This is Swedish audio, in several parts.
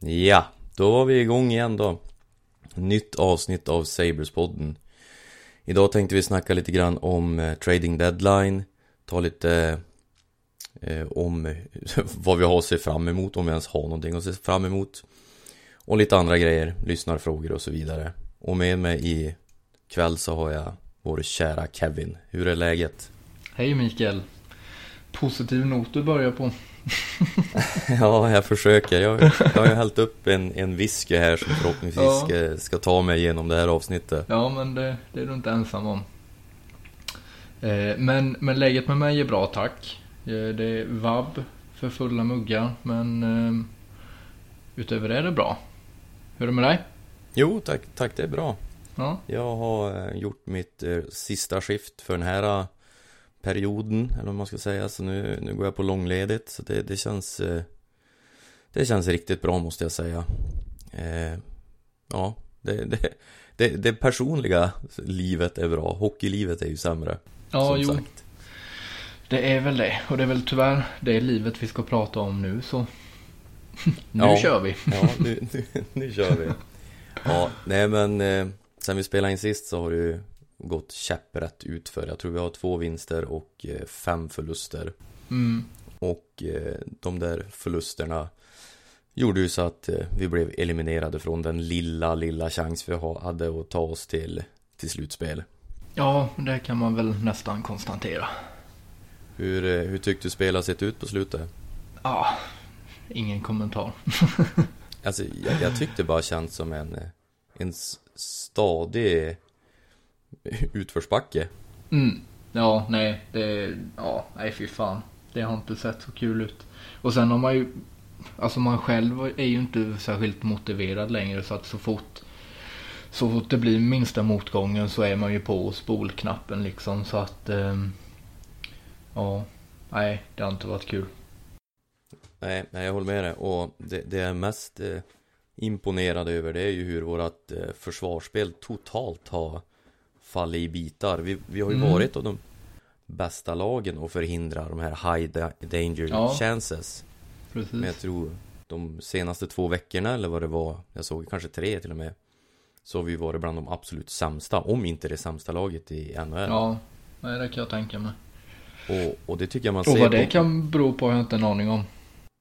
Ja, då var vi igång igen då. Nytt avsnitt av Sabres-podden. Idag tänkte vi snacka lite grann om eh, trading deadline, ta lite eh, om vad vi har att se fram emot, om vi ens har någonting att se fram emot. Och lite andra grejer, lyssnarfrågor och så vidare. Och med mig i kväll så har jag vår kära Kevin. Hur är läget? Hej Mikael. Positiv not du börjar på. ja, jag försöker. Jag, jag har ju hällt upp en, en whisky här som förhoppningsvis ja. ska, ska, ta mig igenom det här avsnittet. Ja, men det, det är du inte ensam om. Eh, men, men läget med mig är bra, tack. Eh, det är vabb för fulla muggar, men eh, utöver det är det bbra. Hur är det med dig? Jo, tack, tack det är bra. Ja. Jag har eh, gjort mitt eh, sista skift för den här perioden, eller vad man ska säga. Så nu, nu går jag på långledigt. Så det, det känns eh, Det känns riktigt bra måste jag säga. Eh, ja, det, det, det, det, personliga livet är bra. Hockeylivet är ju sämre. Ja, jo. Sagt. Det är väl det. Och det är väl tyvärr det livet vi ska prata om nu så. nu ja, kör vi. ja, nu, nu, nu, kör vi. Ja, nej men eh, sen vi spelade in sist så har det ju gått käpprätt utför. Jag tror vi har två vinster och eh, fem förluster. Mm. Och eh, de där förlusterna gjorde ju så att eh, vi blev eliminerade från den lilla, lilla chans vi hade att ta oss till, till slutspel. Ja, det kan man väl nästan konstatera. Hur, hur tyckte du spelet sett ut på slutet? Ja, ingen kommentar. alltså, jag, jag tyckte bara känns som en, en stadig utförsbacke. Mm. Ja, nej, det, ja, nej fy fan. Det har inte sett så kul ut. Och sen har man ju, alltså man själv är ju inte särskilt motiverad längre så att så fort, så fort det blir minsta motgången så är man ju på spolknappen liksom så att, eh, ja, nej, det har inte varit kul. Nej, nej jag håller med dig och det, det är mest eh, imponerad över det är ju hur vårat eh, försvarsspel totalt har fallit i bitar. Vi, vi har ju mm. varit av de bästa lagen att förhindra de här high danger ja. chances. Precis. Men jag tror de senaste två veckorna eller vad det var, jag såg kanske tre till och med. Så har vi varit bland de absolut sämsta, om inte det sämsta laget i NHL. Ja, nej, det kan jag tänka mig. Och, och det tycker jag man ser Och vad det på... kan bero på har jag inte en aning om.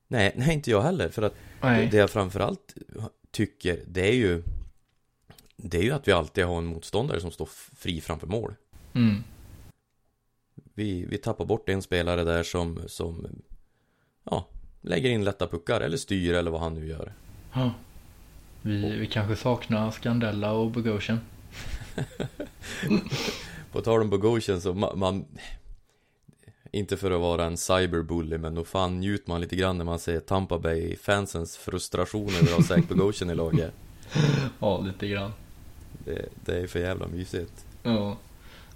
Nej, nej inte jag heller. För att nej. det jag framförallt tycker, det är ju det är ju att vi alltid har en motståndare som står fri framför mål. Mm. Vi, vi tappar bort en spelare där som, som ja, lägger in lätta puckar eller styr eller vad han nu gör. Ja. Vi, vi kanske saknar Scandella och Bogosian. På tal om Bogosian så man, man, Inte för att vara en cyberbully men då fan njuter man lite grann när man ser Tampa Bay fansens frustration över att ha Zach Bogosian i laget. ja, lite grann. Det, det är för jävla mysigt. Ja.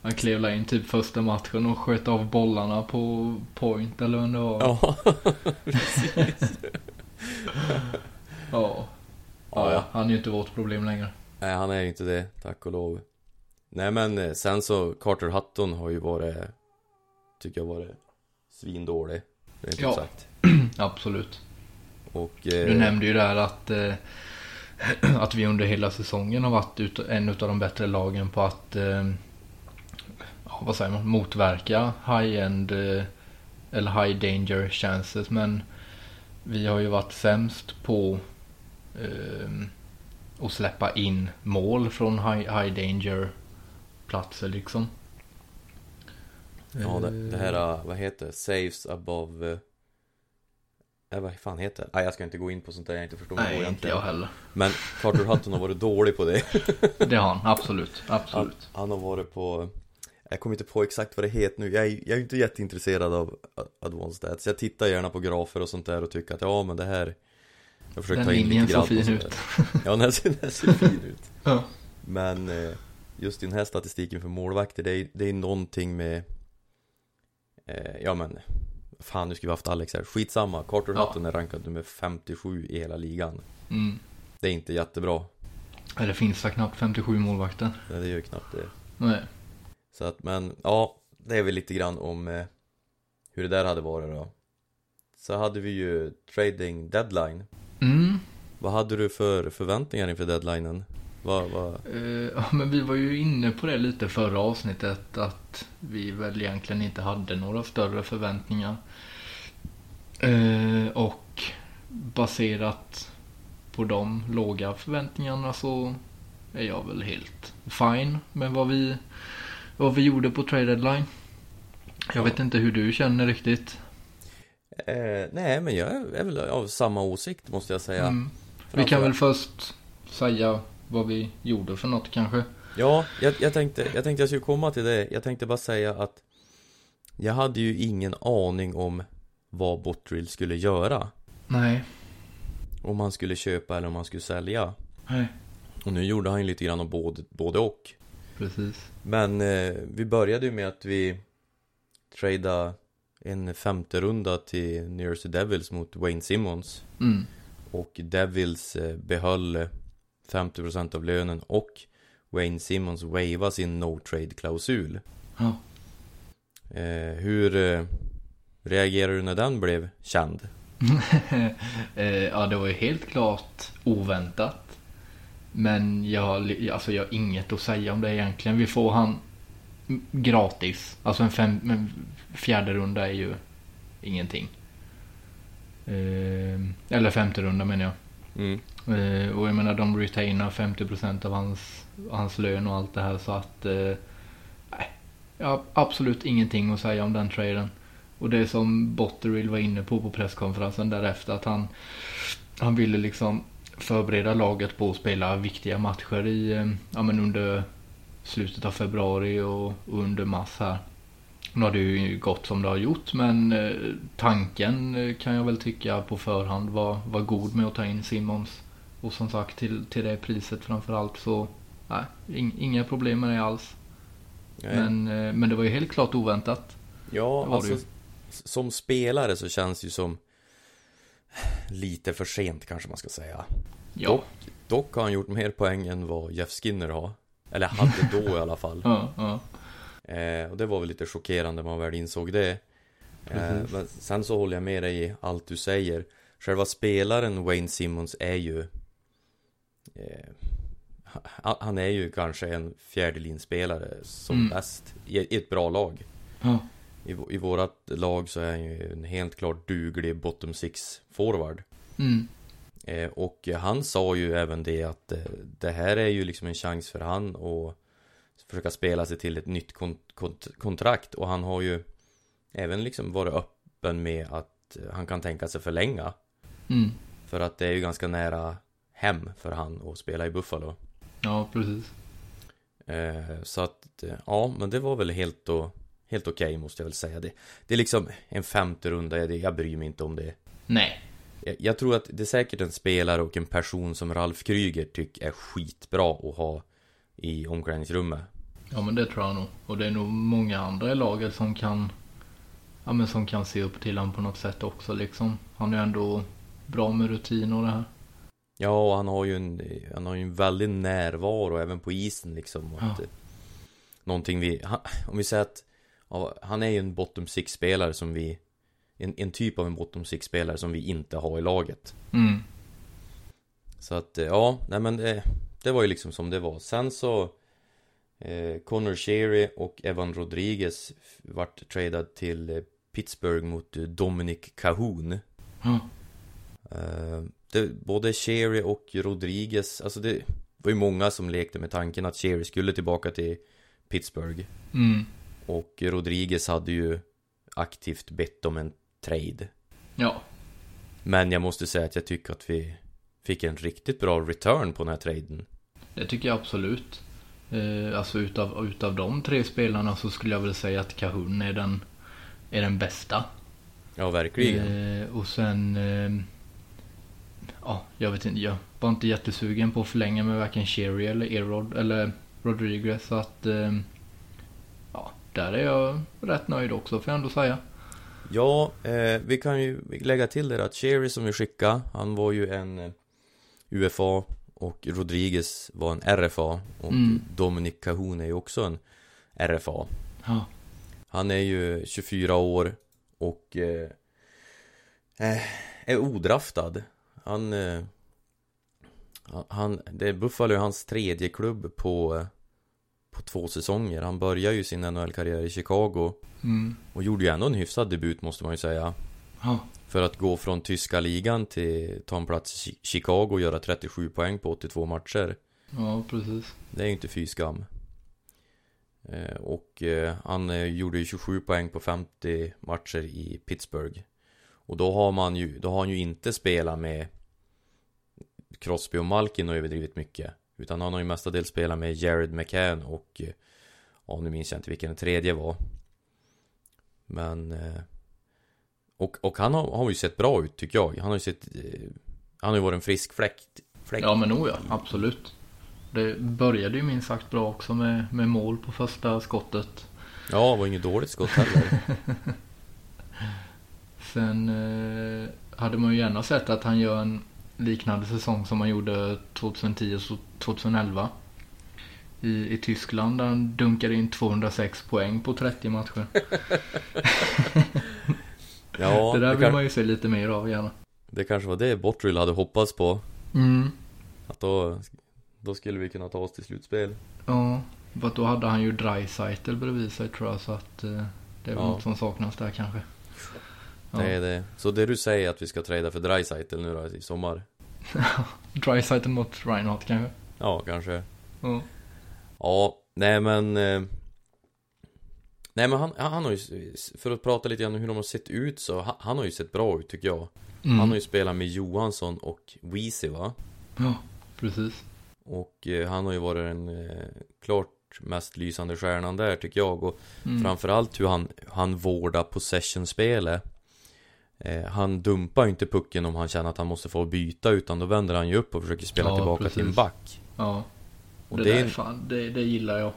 Han klev in typ första matchen och sköt av bollarna på point eller vad det var. Ja, precis. ja. Ja. Han är ju inte vårt problem längre. Nej, han är ju inte det, tack och lov. Nej, men eh, sen så Carter Hutton har ju varit, tycker jag varit svindålig. Är inte ja, sagt. absolut. Och, eh... Du nämnde ju där att eh, att vi under hela säsongen har varit en av de bättre lagen på att eh, ja, vad säger man, motverka high-end eh, eller high danger chances. Men vi har ju varit sämst på eh, att släppa in mål från high, high danger platser liksom. Ja, det, det här, vad heter det? Saves above äh, vad fan heter det? Nej, jag ska inte gå in på sånt där jag inte förstår Nej, inte jag heller. Men Carter Hutton har varit dålig på det. Det har han, absolut, absolut. Han, han, har varit på Jag kommer inte på exakt vad det heter nu. Jag är, jag är inte jätteintresserad av Advanced Stats. Jag tittar gärna på grafer och sånt där och tycker att ja men det här Jag försöker ta in lite grann fin ut. Ja, den ser, den ser fin ut. Ja. Men eh, just i den här statistiken för målvakter Det är, det är någonting med eh, Ja men Fan nu skulle vi haft Alex här, skitsamma. Carter ja. Hutton är rankad nummer 57 i hela ligan. Mm. Det är inte jättebra. Det finns väl knappt 57 målvakter? Nej det gör knappt det. Nej. Så att men, ja Det är väl lite grann om eh, Hur det där hade varit då. Så hade vi ju trading deadline. Mm. Vad hade du för förväntningar inför deadlinen? Vad, vad... Eh, ja, men vi var ju inne på det lite förra avsnittet att vi väl egentligen inte hade några större förväntningar. Eh, och baserat på de låga förväntningarna så är jag väl helt fine med vad vi, vad vi gjorde på trade deadline. Jag vet inte hur du känner riktigt. Eh, nej, men jag är väl av samma åsikt måste jag säga. Mm. Vi kan väl först säga vad vi gjorde för något kanske. Ja, jag, jag, tänkte, jag tänkte jag skulle komma till det. Jag tänkte bara säga att jag hade ju ingen aning om vad Bottrill skulle göra. Nej. Om han skulle köpa eller om han skulle sälja. Nej. Och nu gjorde han ju lite grann av både, både och. Precis. Men eh, vi började ju med att vi tradade en femte runda till New Jersey Devils mot Wayne Simmons. Mm. Och Devils eh, behöll 50% av lönen och Wayne Simmons waiva sin no trade klausul. Ja. Eh, hur eh, reagerade du när den blev känd? eh, ja, det var ju helt klart oväntat. Men jag, alltså jag har inget att säga om det egentligen. Vi får han gratis. Alltså en, fem, en fjärde runda är ju ingenting. Eh, eller femte runda menar jag. Mm. Eh, och jag menar de retainar 50% av hans, hans lön och allt det här så att eh, nej, jag har absolut ingenting att säga om den traden. Och det som Botterill var inne på på presskonferensen därefter att han, han ville liksom förbereda laget på att spela viktiga matcher i, eh, ja, men under slutet av februari och, och under mars här. Nu har det ju gått som det har gjort men eh, tanken eh, kan jag väl tycka på förhand var, var god med att ta in Simons. Och som sagt till, till det priset framförallt så nej, inga problem med det alls. Nej. Men, eh, men det var ju helt klart oväntat. Ja, alltså som spelare så känns det ju som lite för sent kanske man ska säga. Ja. Dock, dock har han gjort mer poäng än vad Jeff Skinner har. Eller hade då i alla fall. ja, ja. Eh, och det var väl lite chockerande när man väl insåg det. Eh, men sen så håller jag med dig i allt du säger. Själva spelaren Wayne Simmons är ju eh, Han är ju kanske en fjärdelinspelare som mm. bäst i, i, ett bra lag. Ja. I, I vårat lag så är han ju en helt klart duglig bottom six forward. Mm. Eh, och han sa ju även det att eh, det här är ju liksom en chans för han att försöka spela sig till ett nytt kont kont kontrakt och han har ju även liksom varit öppen med att han kan tänka sig förlänga. Mm. För att det är ju ganska nära hem för han att spela i Buffalo. Ja, precis. Eh, så att, ja, men det var väl helt och Helt okej okay, måste jag väl säga det Det är liksom en femte runda, jag, jag bryr mig inte om det Nej jag, jag tror att det är säkert en spelare och en person som Ralf Kryger tycker är skitbra att ha i omklädningsrummet Ja men det tror jag nog. Och det är nog många andra i laget som kan Ja men som kan se upp till honom på något sätt också liksom. Han är ju ändå bra med rutin och det här. Ja och han har ju en, han har ju en väldig närvaro även på isen liksom. Ja. att, någonting vi, om vi säger att ja, han är ju en bottom six spelare som vi en, en typ av en bottom six spelare som vi inte har i laget. Mm. Så att ja, nej men det, det var ju liksom som det var. Sen så Eh, Connor Sherry och Evan Rodriguez vart tradad till eh, Pittsburgh mot eh, Dominic Cahoon. Mm. det, både Sherry och Rodriguez, alltså det var ju många som lekte med tanken att Sherry skulle tillbaka till Pittsburgh. Mm. Och Rodriguez hade ju aktivt bett om en trade. Ja. Men jag måste säga att jag tycker att vi fick en riktigt bra return på den här traden. Det tycker jag absolut. Eh, alltså utav, utav de tre spelarna så skulle jag väl säga att Kahun är den, är den bästa. Ja, verkligen. Eh, och sen... Eh, ja, jag vet inte. Jag var inte jättesugen på att förlänga med varken Sherry eller Erod eller Rodriguez. Så att... Eh, ja, där är jag rätt nöjd också får jag ändå säga. Ja, eh, vi kan ju lägga till det att Sherry som vi skickade, han var ju en eh, UFA och Rodriguez var en RFA och mm. Dominic Cahoon är ju också en RFA ja. Han är ju 24 år och eh, eh, är odraftad Han eh, Han, det är Buffalo hans tredje klubb på, på två säsonger. Han började ju sin NHL-karriär i Chicago. Mm. Och gjorde ju ändå en hyfsad debut måste man ju säga. Ja. För att gå från tyska ligan till ta en plats i Chi- Chicago och göra 37 poäng på 82 matcher. ja, precis. Det är ju inte fy skam. Eh, och eh, han eh, gjorde ju 27 poäng på 50 matcher i Pittsburgh. Och då har man ju, då har han ju inte spelat med Crosby och Malkin och överdrivit mycket. Utan han har ju mestadels spelat med Jared McCann och Ja nu minns jag inte vilken den tredje var. Men och, och han har, har ju sett bra ut tycker jag. Han har ju sett eh, Han har ju varit en frisk fläkt. fläkt. Ja, men oh ja, absolut. Det började ju minst sagt bra också med, med mål på första skottet. Ja, det var inget dåligt skott heller. Sen eh, hade man ju gärna sett att han gör en liknande säsong som han gjorde 2010 och 2011. I, I Tyskland där han dunkade in 206 poäng på 30 matcher. Ja, det där det, vill kan, man ju se lite mer av gärna. det kanske var det Bottrill hade hoppats på. Mm. Att då, då skulle vi kunna ta oss till slutspel. Ja, för då hade han ju Dreisaitl bredvid sig tror jag så att eh, det är väl Ja. något som saknas där kanske. Ja. Det är det. Så det du säger att vi ska trada för Dreisaitl nu då i sommar? Dreisaitl mot Reinhardt kanske. Ja, kanske. Ja. Ja, nej men... eh, Nej men han, han har ju, för att prata lite grann om hur de har sett ut så, han, han har ju sett bra ut tycker jag. Mm. Han har ju spelat med Johansson och Weezy va? Ja, precis. Och eh, han har ju varit den eh, klart mest lysande stjärnan där tycker jag. Och Mm. framförallt hur han, han vårdar possession-spelet. Eh, han dumpar ju inte pucken om han känner att han måste få byta utan då vänder han ju upp och försöker spela Ja, tillbaka till en precis. back. Ja, Och det, det, där är, fan, det, det gillar jag.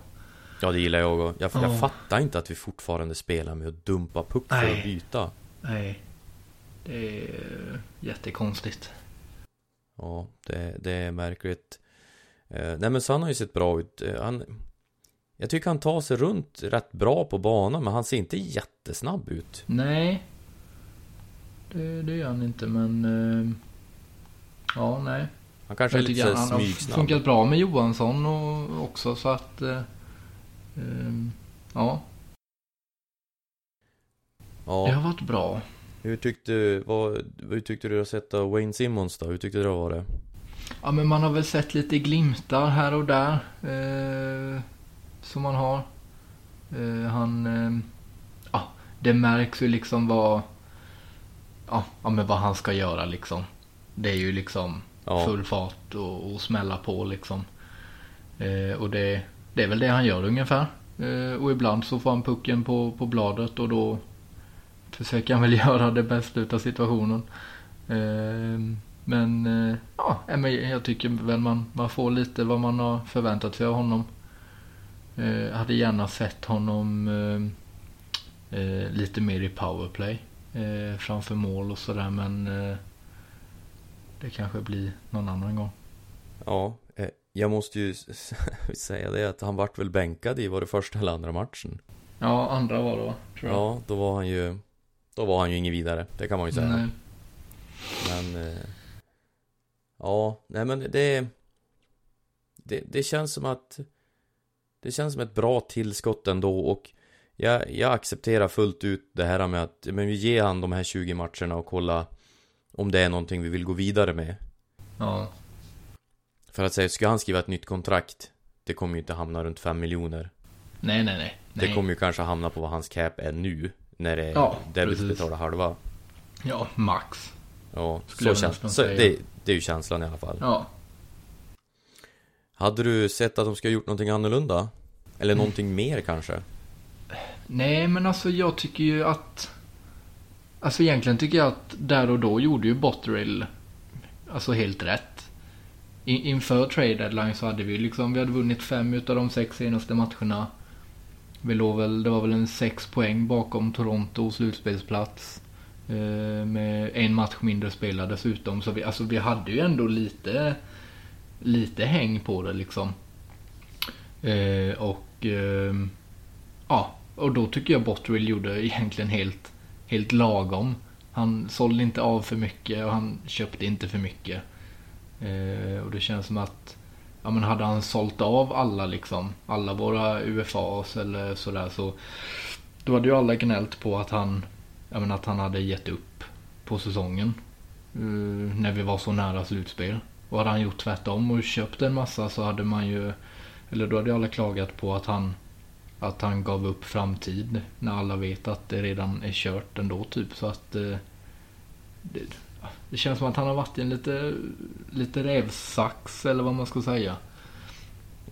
Ja det gillar jag och jag, jag Ja. fattar inte att vi fortfarande spelar med att dumpa puck för Nej. att byta. Nej, det är jättekonstigt. Ja, det, det är märkligt. Eh, nej men så han har ju sett bra ut. Eh, han, jag tycker han tar sig runt rätt bra på banan men han ser inte jättesnabb ut. Nej, det, det gör han inte men... Eh, ja, nej. Han kanske är lite så här han har smygsnabb. funkat bra med Johansson och också så att... Eh, ehm, ja, det Ja, har varit bra. hur tyckte, vad, hur tyckte du att sätta Wayne Simmons då? Hur tyckte du det var det? Ja, men man har väl sett lite glimtar här och där. Eh, som man har. Eh, han... Eh, ja, det märks ju liksom vad... Ja, ja, men vad han ska göra liksom. Det är ju liksom Ja, full fart och, och smälla på liksom. Eh, och det, det är väl det han gör ungefär. Eh, och ibland så får han pucken på, på bladet och då försöker han väl göra det bästa utav situationen. Eh, men eh, ja, jag tycker väl man, man får lite vad man har förväntat sig av honom. Jag hade gärna sett honom lite mer i powerplay. Framför mål och sådär men det kanske blir någon annan gång. ja. Jag måste ju säga det att han vart väl bänkad i, var det första eller andra matchen? Ja, andra var det va? Tror jag. Ja, då var han ju Då var han ju ingen vidare, det kan man ju säga Nej. Men eh, Ja, nej men det det, det känns som att Det känns som ett bra tillskott ändå och jag, jag accepterar fullt ut det här med att Men vi ger han de här 20 matcherna och kolla Om det är någonting vi vill gå vidare med Ja. För att säga, ska han skriva ett nytt kontrakt Det kommer ju inte hamna runt 5 miljoner Nej, nej, nej. Det nej. kommer ju kanske hamna på vad hans cap är nu När det är Ja, Devils betalar halva Ja, max. Ja, Skulle så, känns, så det, det är ju känslan i alla fall Ja. Hade du sett att de ska ha gjort någonting annorlunda? Eller Mm. någonting mer kanske? Nej, men alltså jag tycker ju att... Alltså egentligen tycker jag att där och då gjorde ju Botterill alltså helt rätt. In, inför trade deadline så hade vi liksom, vi hade vunnit fem utav de sex senaste matcherna. Vi låg väl, det var väl en sex poäng bakom Toronto slutspelsplats. Eh, med en match mindre spelad dessutom. Så vi, alltså vi hade ju ändå lite, lite häng på det liksom. Eh, och eh, Ja, och då tycker jag Botterill gjorde egentligen helt, helt lagom. Han sålde inte av för mycket och han köpte inte för mycket. Eh, och det känns som att ja, men hade han sålt av alla liksom, alla våra UFAs eller sådär så då hade ju alla gnällt på att han, ja, men att han hade gett upp på säsongen. Uh, när vi var så nära slutspel. Och hade han gjort tvärtom och köpt en massa så hade man ju, eller då hade ju alla klagat på att han att han gav upp framtid när alla vet att det redan är kört ändå typ. Så att uh, det, det känns som att han har varit i en lite, lite rävsax eller vad man ska säga.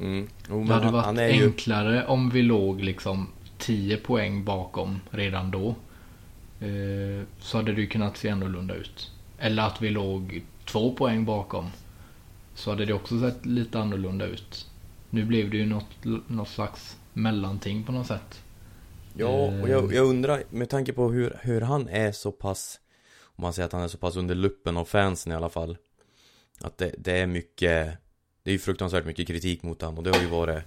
Mm. Jo, det hade han, varit han är ju... enklare om vi låg liksom 10 poäng bakom redan då. Eh, så hade det ju kunnat se annorlunda ut. Eller att vi låg två poäng bakom. Så hade det också sett lite annorlunda ut. Nu blev det ju något, något slags mellanting på något sätt. Ja, och jag, jag undrar med tanke på hur, hur han är så pass om man säger att han är så pass under luppen av fansen i alla fall Att det, det är mycket Det är ju fruktansvärt mycket kritik mot honom och det har ju varit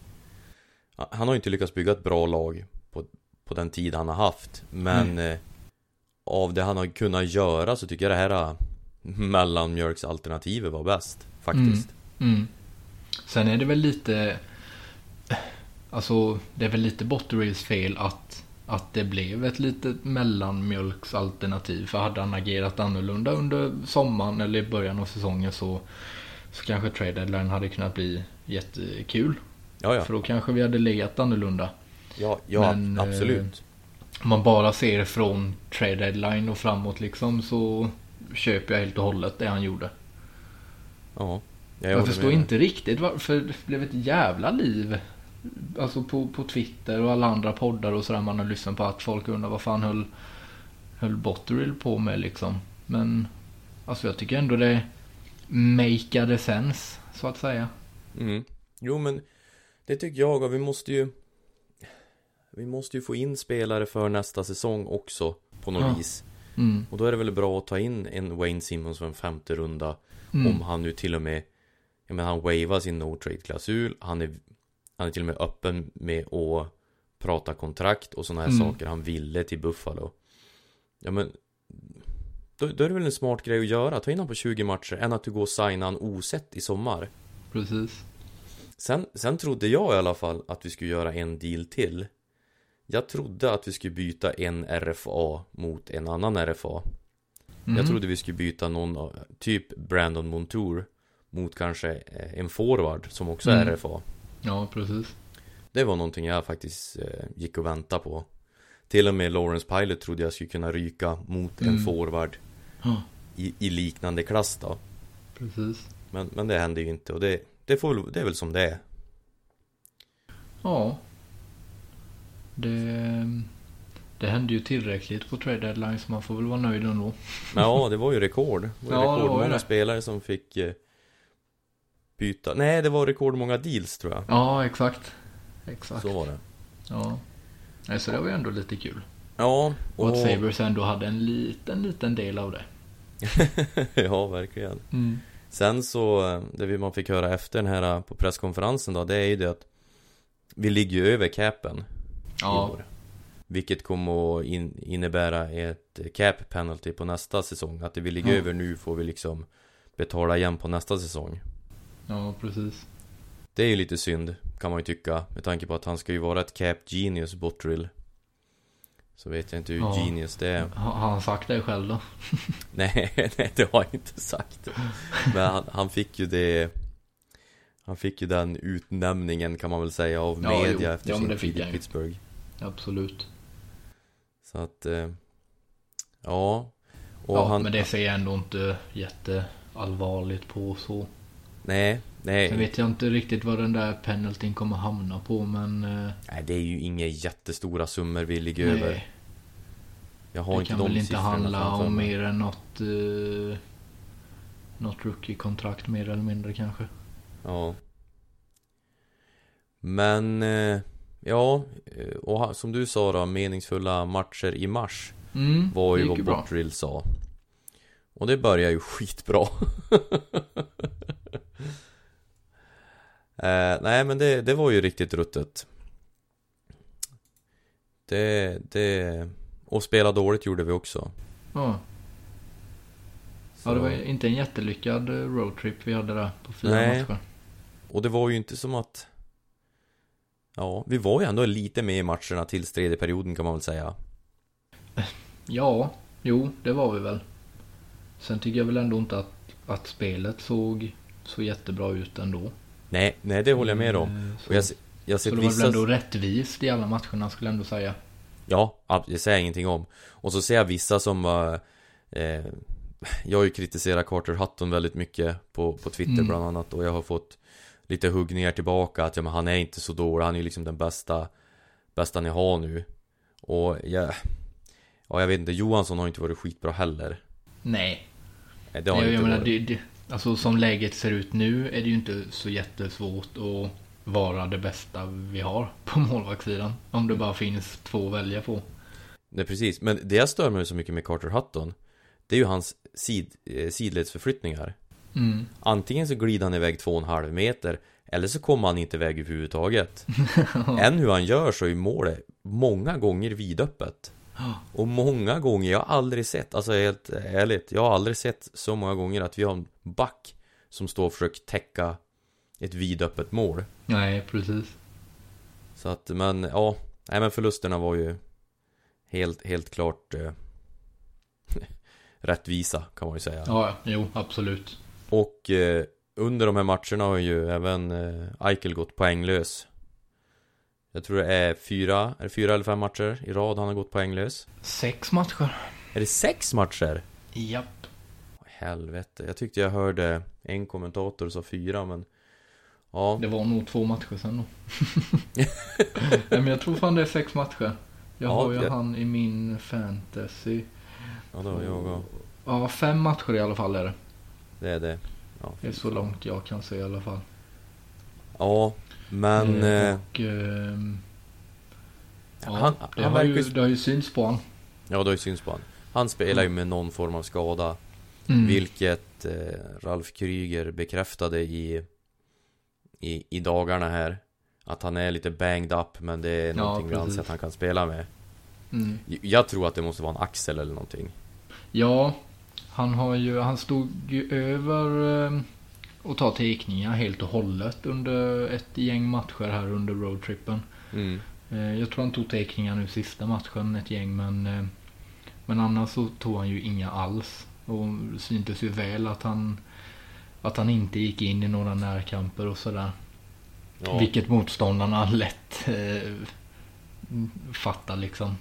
Han har ju inte lyckats bygga ett bra lag på, på den tid han har haft Men mm. eh, Av det han har kunnat göra så tycker jag det här eh, Mellanmjölksalternativet var bäst Faktiskt mm. Mm. Sen är det väl lite Alltså det är väl lite Botterils fel att att det blev ett litet mellanmjölksalternativ. För hade han agerat annorlunda under sommaren eller i början av säsongen så, så kanske trade deadline hade kunnat bli jättekul. Ja, ja. För då kanske vi hade legat annorlunda. Ja, ja Men, absolut. Eh, om man bara ser från trade deadline och framåt liksom så köper jag helt och hållet det han gjorde. Ja. Jag, jag förstår inte riktigt varför det blev ett jävla liv alltså på, på Twitter och alla andra poddar och sådär man har lyssnat på att folk undrar vad fan höll, höll Botterill på med liksom. Men alltså jag tycker ändå det makeade sense så att säga. Mm. Jo men det tycker jag och vi måste ju vi måste ju få in spelare för nästa säsong också på något ja. vis. Mm. Och då är det väl bra att ta in en Wayne Simmons för en femte runda. Mm. Om han nu till och med Jag menar han wavar sin no trade klausul. Han är han är till och med öppen med att prata kontrakt och sådana här mm. saker han ville till Buffalo. Ja men då, då, är det väl en smart grej att göra, ta in honom på 20 matcher än att du går och signar han osett i sommar. Precis. Sen, sen trodde jag i alla fall att vi skulle göra en deal till. Jag trodde att vi skulle byta en RFA mot en annan RFA. Mm. Jag trodde vi skulle byta någon, typ Brandon Montour mot kanske eh, en forward som också är mm. RFA. Ja, precis. Det var någonting jag faktiskt eh, gick och väntade på. Till och med Lawrence Pilot trodde jag skulle kunna ryka mot mm. en forward i, i, liknande klass då. Precis. Men, men det hände ju inte och det, det, får, det är väl som det är. Ja. Det, det hände ju tillräckligt på trade deadline så man får väl vara nöjd ändå. Ja, det var ju rekord. Det var ja, rekordmånga spelare som fick eh, byta. Nej, det var rekordmånga deals tror jag. Ja, exakt. Exakt. Så var det. Ja. Nej, så det var ju ändå lite kul. Ja. Och, och att Sabres ändå hade en liten, liten del av det. ja, verkligen. Mm. Sen så, eh, det man fick höra efter den här eh, på presskonferensen då, det är ju det att vi ligger ju över capen ja. i år. Vilket kommer att in, innebära ett cap penalty på nästa säsong. Att det vi ligger ja. över nu får vi liksom betala igen på nästa säsong. Ja, precis. Det är ju lite synd, kan man ju tycka. Med tanke på att han ska ju vara ett cap genius, Bottrill. Så vet jag inte hur ja. genius det är. Har han sagt det själv då? nej, nej, det har jag inte sagt. Men han, han, fick ju det... Han fick ju den utnämningen kan man väl säga av ja, media jo. efter ja, sin tid i Pittsburgh. Absolut. Så att... Eh, ja. Och ja, han, men det ser jag ändå inte jätteallvarligt på så. Nej, nej. Sen vet jag inte riktigt vad den där penaltyn kommer hamna på men... Eh, nej, det är ju inga jättestora summor vi ligger nej. över. Jag har det inte kan de väl inte handla om mer än något... Uh, något rookie-kontrakt mer eller mindre kanske. Ja. Men... Uh, ja, och som du sa då, meningsfulla matcher i mars. Mm, var ju vad Bottrill sa. Och det börjar ju skitbra. Eh, nej men det, det var ju riktigt ruttet. Det, det... Och spela dåligt gjorde vi också. Ja. Ja, det var inte en jättelyckad eh, roadtrip vi hade där på fyra Nej. matcher. Och det var ju inte som att Ja, vi var ju ändå lite med i matcherna tills tredje perioden kan man väl säga Ja, jo, det var vi väl. Sen tycker jag väl ändå inte att, att spelet såg så jättebra ut ändå. Nej, nej det håller jag med om. Eh, Så, Och jag, jag så det var väl ändå rättvist i alla matcherna skulle jag ändå säga. Ja, det säger jag ingenting om. Och så ser jag vissa som var eh, Jag har ju kritiserat Carter Hutton väldigt mycket på, på Twitter Mm. bland annat Och jag har fått lite huggningar tillbaka att ja, men han är inte så dålig Han är ju liksom den bästa Bästa ni har nu. Och jag Ja jag vet inte, Johansson har inte varit skitbra heller. Nej, Nej, Det har jag, inte jag menar, varit. det, det, alltså som läget ser ut nu är det ju inte så jättesvårt att vara det bästa vi har på målvaktssidan. Om det bara finns två att välja på. Nej precis, men det jag stör mig så mycket med Carter Hutton Det är ju hans sid, eh, sidledsförflyttningar Mm. Antingen så glider han iväg två och en halv meter Eller så kommer han inte iväg överhuvudtaget Än hur han gör så är målet många gånger vidöppet Och många gånger, jag har aldrig sett, alltså helt ärligt Jag har aldrig sett så många gånger att vi har en back Som står och försöker täcka ett vidöppet mål Nej, precis. Så att, men ja Nej men förlusterna var ju Helt, helt klart eh, Rättvisa kan man ju säga Ja, jo, absolut. Och eh, under de här matcherna har ju även eh, Eichel gått poänglös Jag tror det är fyra, är det fyra eller fem matcher i rad han har gått poänglös Sex matcher. Är det sex matcher? Japp. Helvete, jag tyckte jag hörde en kommentator sa fyra men Ja, Det var nog två matcher sen då. Nej, men jag tror fan det är sex matcher. Jag Ja, har ju det- han i min fantasy. ja det var jag och Ja, fem matcher i alla fall är det. Det är det Ja, Det är så långt jag kan se i alla fall. ja men Eh, eh, och, ehm, ja, han, det, han har ju, det har ju synts på han. Ja, det har ju syns på han Han spelar ju med någon form av skada Mm. Vilket eh, Ralf Kryger bekräftade i, i I dagarna här Att han är lite banged up men det är Ja, någonting vi precis. anser att han kan spela med Mm. Jag tror att det måste vara en axel eller någonting Ja, han har ju, han stod ju över eh, och ta teckningar helt och hållet under ett gäng matcher här under roadtrippen. mm. Eh, Jag tror han tog teckningar nu sista matchen, ett gäng, men, eh, men annars så tog han ju inga alls. Och syntes ju väl att han, att han inte gick in i några närkamper och sådär. ja. Vilket motståndarna lätt eh, fattar liksom.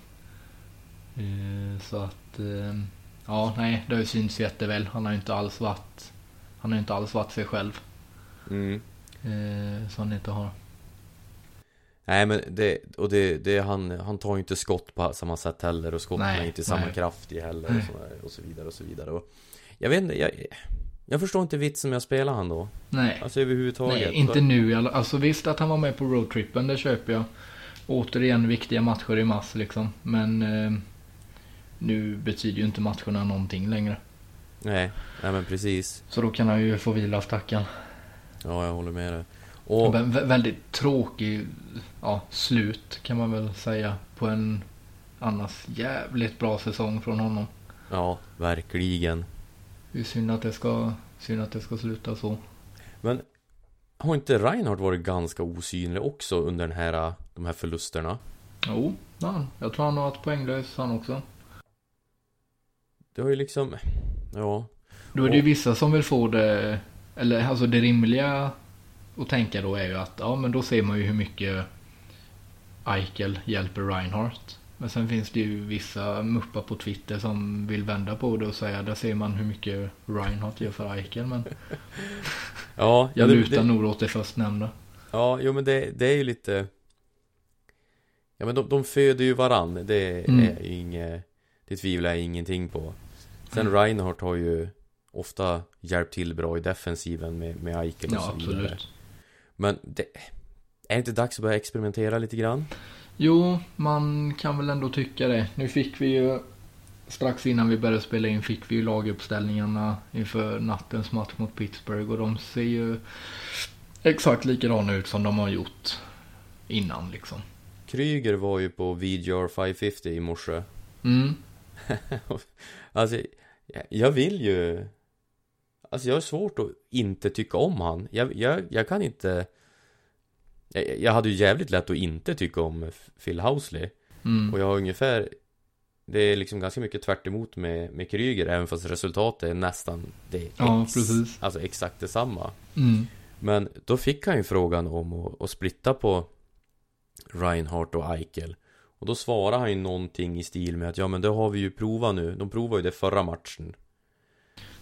Eh, så att, eh, ja nej, det har ju synts jätteväl. Han har ju inte alls varit, han har inte alls varit sig själv. mm. Eh, så han inte har. Nej men det, och det, det han, han tar ju inte skott på samma sätt heller och skotten är inte samma nej. kraft i heller och så, och så vidare och så vidare och Jag vet inte, jag, jag förstår inte vitsen med att spela han då Nej. Alltså överhuvudtaget Nej, inte nu Alltså visst att han var med på roadtrippen, det köper jag. Återigen viktiga matcher i mars liksom. Men eh, nu betyder ju inte matcherna någonting längre. Nej, nej men precis Så då kan han ju få vila stackarn. Ja, jag håller med dig Och, vä- väldigt tråkig ja, slut kan man väl säga på en annars jävligt bra säsong från honom. ja, verkligen Det är synd att det ska, synd att det ska sluta så. Men har inte Reinhardt varit ganska osynlig också under den här, de här förlusterna? Jo, ja, jag tror han har varit poänglös han också. Det har ju liksom, ja Då är det ju vissa som vill få det, eller alltså det rimliga att tänka då är ju att ja men då ser man ju hur mycket Eichel hjälper Reinhardt. Men sen finns det ju vissa muppar på Twitter som vill vända på det och säga där ser man hur mycket Reinhardt gör för Eichel. Men Ja, jag det, lutar det, nog åt det förstnämnda. Ja, jo men det, det är ju lite Ja men de, de föder ju varann Det Mm. är ju inget Det tvivlar jag ingenting på Sen Mm. Reinhardt har ju Ofta hjälpt till bra i defensiven med, med Eichel och Ja, så vidare absolut. Men det Är det inte dags att börja experimentera lite grann? Jo, man kan väl ändå tycka det. Nu fick vi ju strax innan vi började spela in fick vi ju laguppställningarna inför nattens match mot Pittsburgh och de ser ju exakt likadana ut som de har gjort innan liksom. Kryger var ju på VGR 550 i morse Mm. Alltså jag- vill ju Alltså jag har svårt att inte tycka om han Jag, jag, jag kan inte jag, jag hade ju jävligt lätt att inte tycka om Phil Housley Mm. Och jag har ungefär Det är liksom ganska mycket tvärt emot med, med Kryger Även fast resultatet är nästan det Ja, ex, precis. Alltså exakt detsamma Mm. Men då fick han ju frågan om att, att splitta på Reinhardt och Eichel Och då svarade han ju någonting i stil med att ja men det har vi ju provat nu De provade ju det förra matchen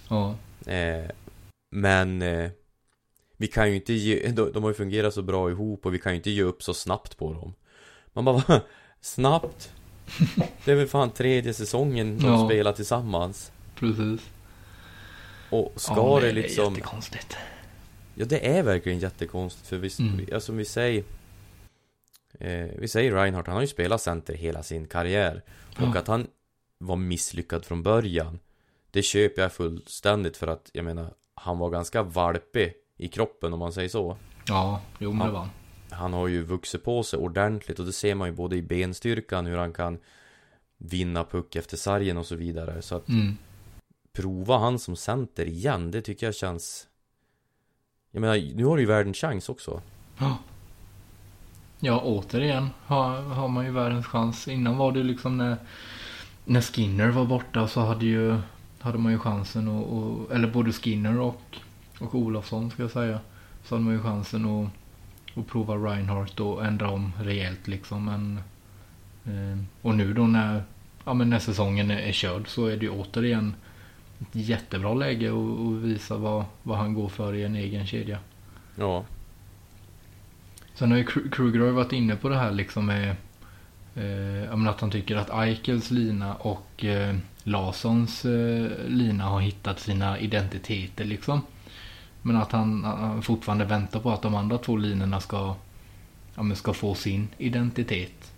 Ja. eh, Men eh, Vi kan ju inte ge, de, de har ju fungerat så bra ihop och vi kan ju inte ge upp så snabbt på dem Man bara "Va? Snabbt? Det är väl fan tredje säsongen de Ja. spelar tillsammans Precis. Och ska ja, det liksom Det är jättekonstigt. Ja det är verkligen jättekonstigt för vi, Mm. vi alltså vi säger eh, Vi säger Reinhardt, han har ju spelat center hela sin karriär Och Ja. att han var misslyckad från början Det köper jag fullständigt för att jag menar Han var ganska valpig i kroppen om man säger så Ja, jo men det var han. Han har ju vuxit på sig ordentligt och det ser man ju både i benstyrkan hur han kan Vinna puck efter sargen och så vidare så att Mm. prova han som center igen, det tycker jag känns Jag menar, nu har du ju världens chans också Ja. Ja, återigen har, har man ju världens chans. Innan var det liksom när, när Skinner var borta så hade ju hade man ju chansen att, och, eller både Skinner och, och Olofsson ska jag säga. Så hade man ju chansen att, att prova Reinhardt och ändra om rejält liksom. Men, eh, och nu då när, ja, men när säsongen är, är körd så är det ju återigen ett jättebra läge att, att visa vad, vad han går för i en egen kedja. Ja, Sen har ju Kruger har ju varit inne på det här liksom med eh, att han tycker att Eichels lina och eh, Larssons eh, lina har hittat sina identiteter liksom. Men att han, han fortfarande väntar på att de andra två linorna ska, ja, men ska få sin identitet.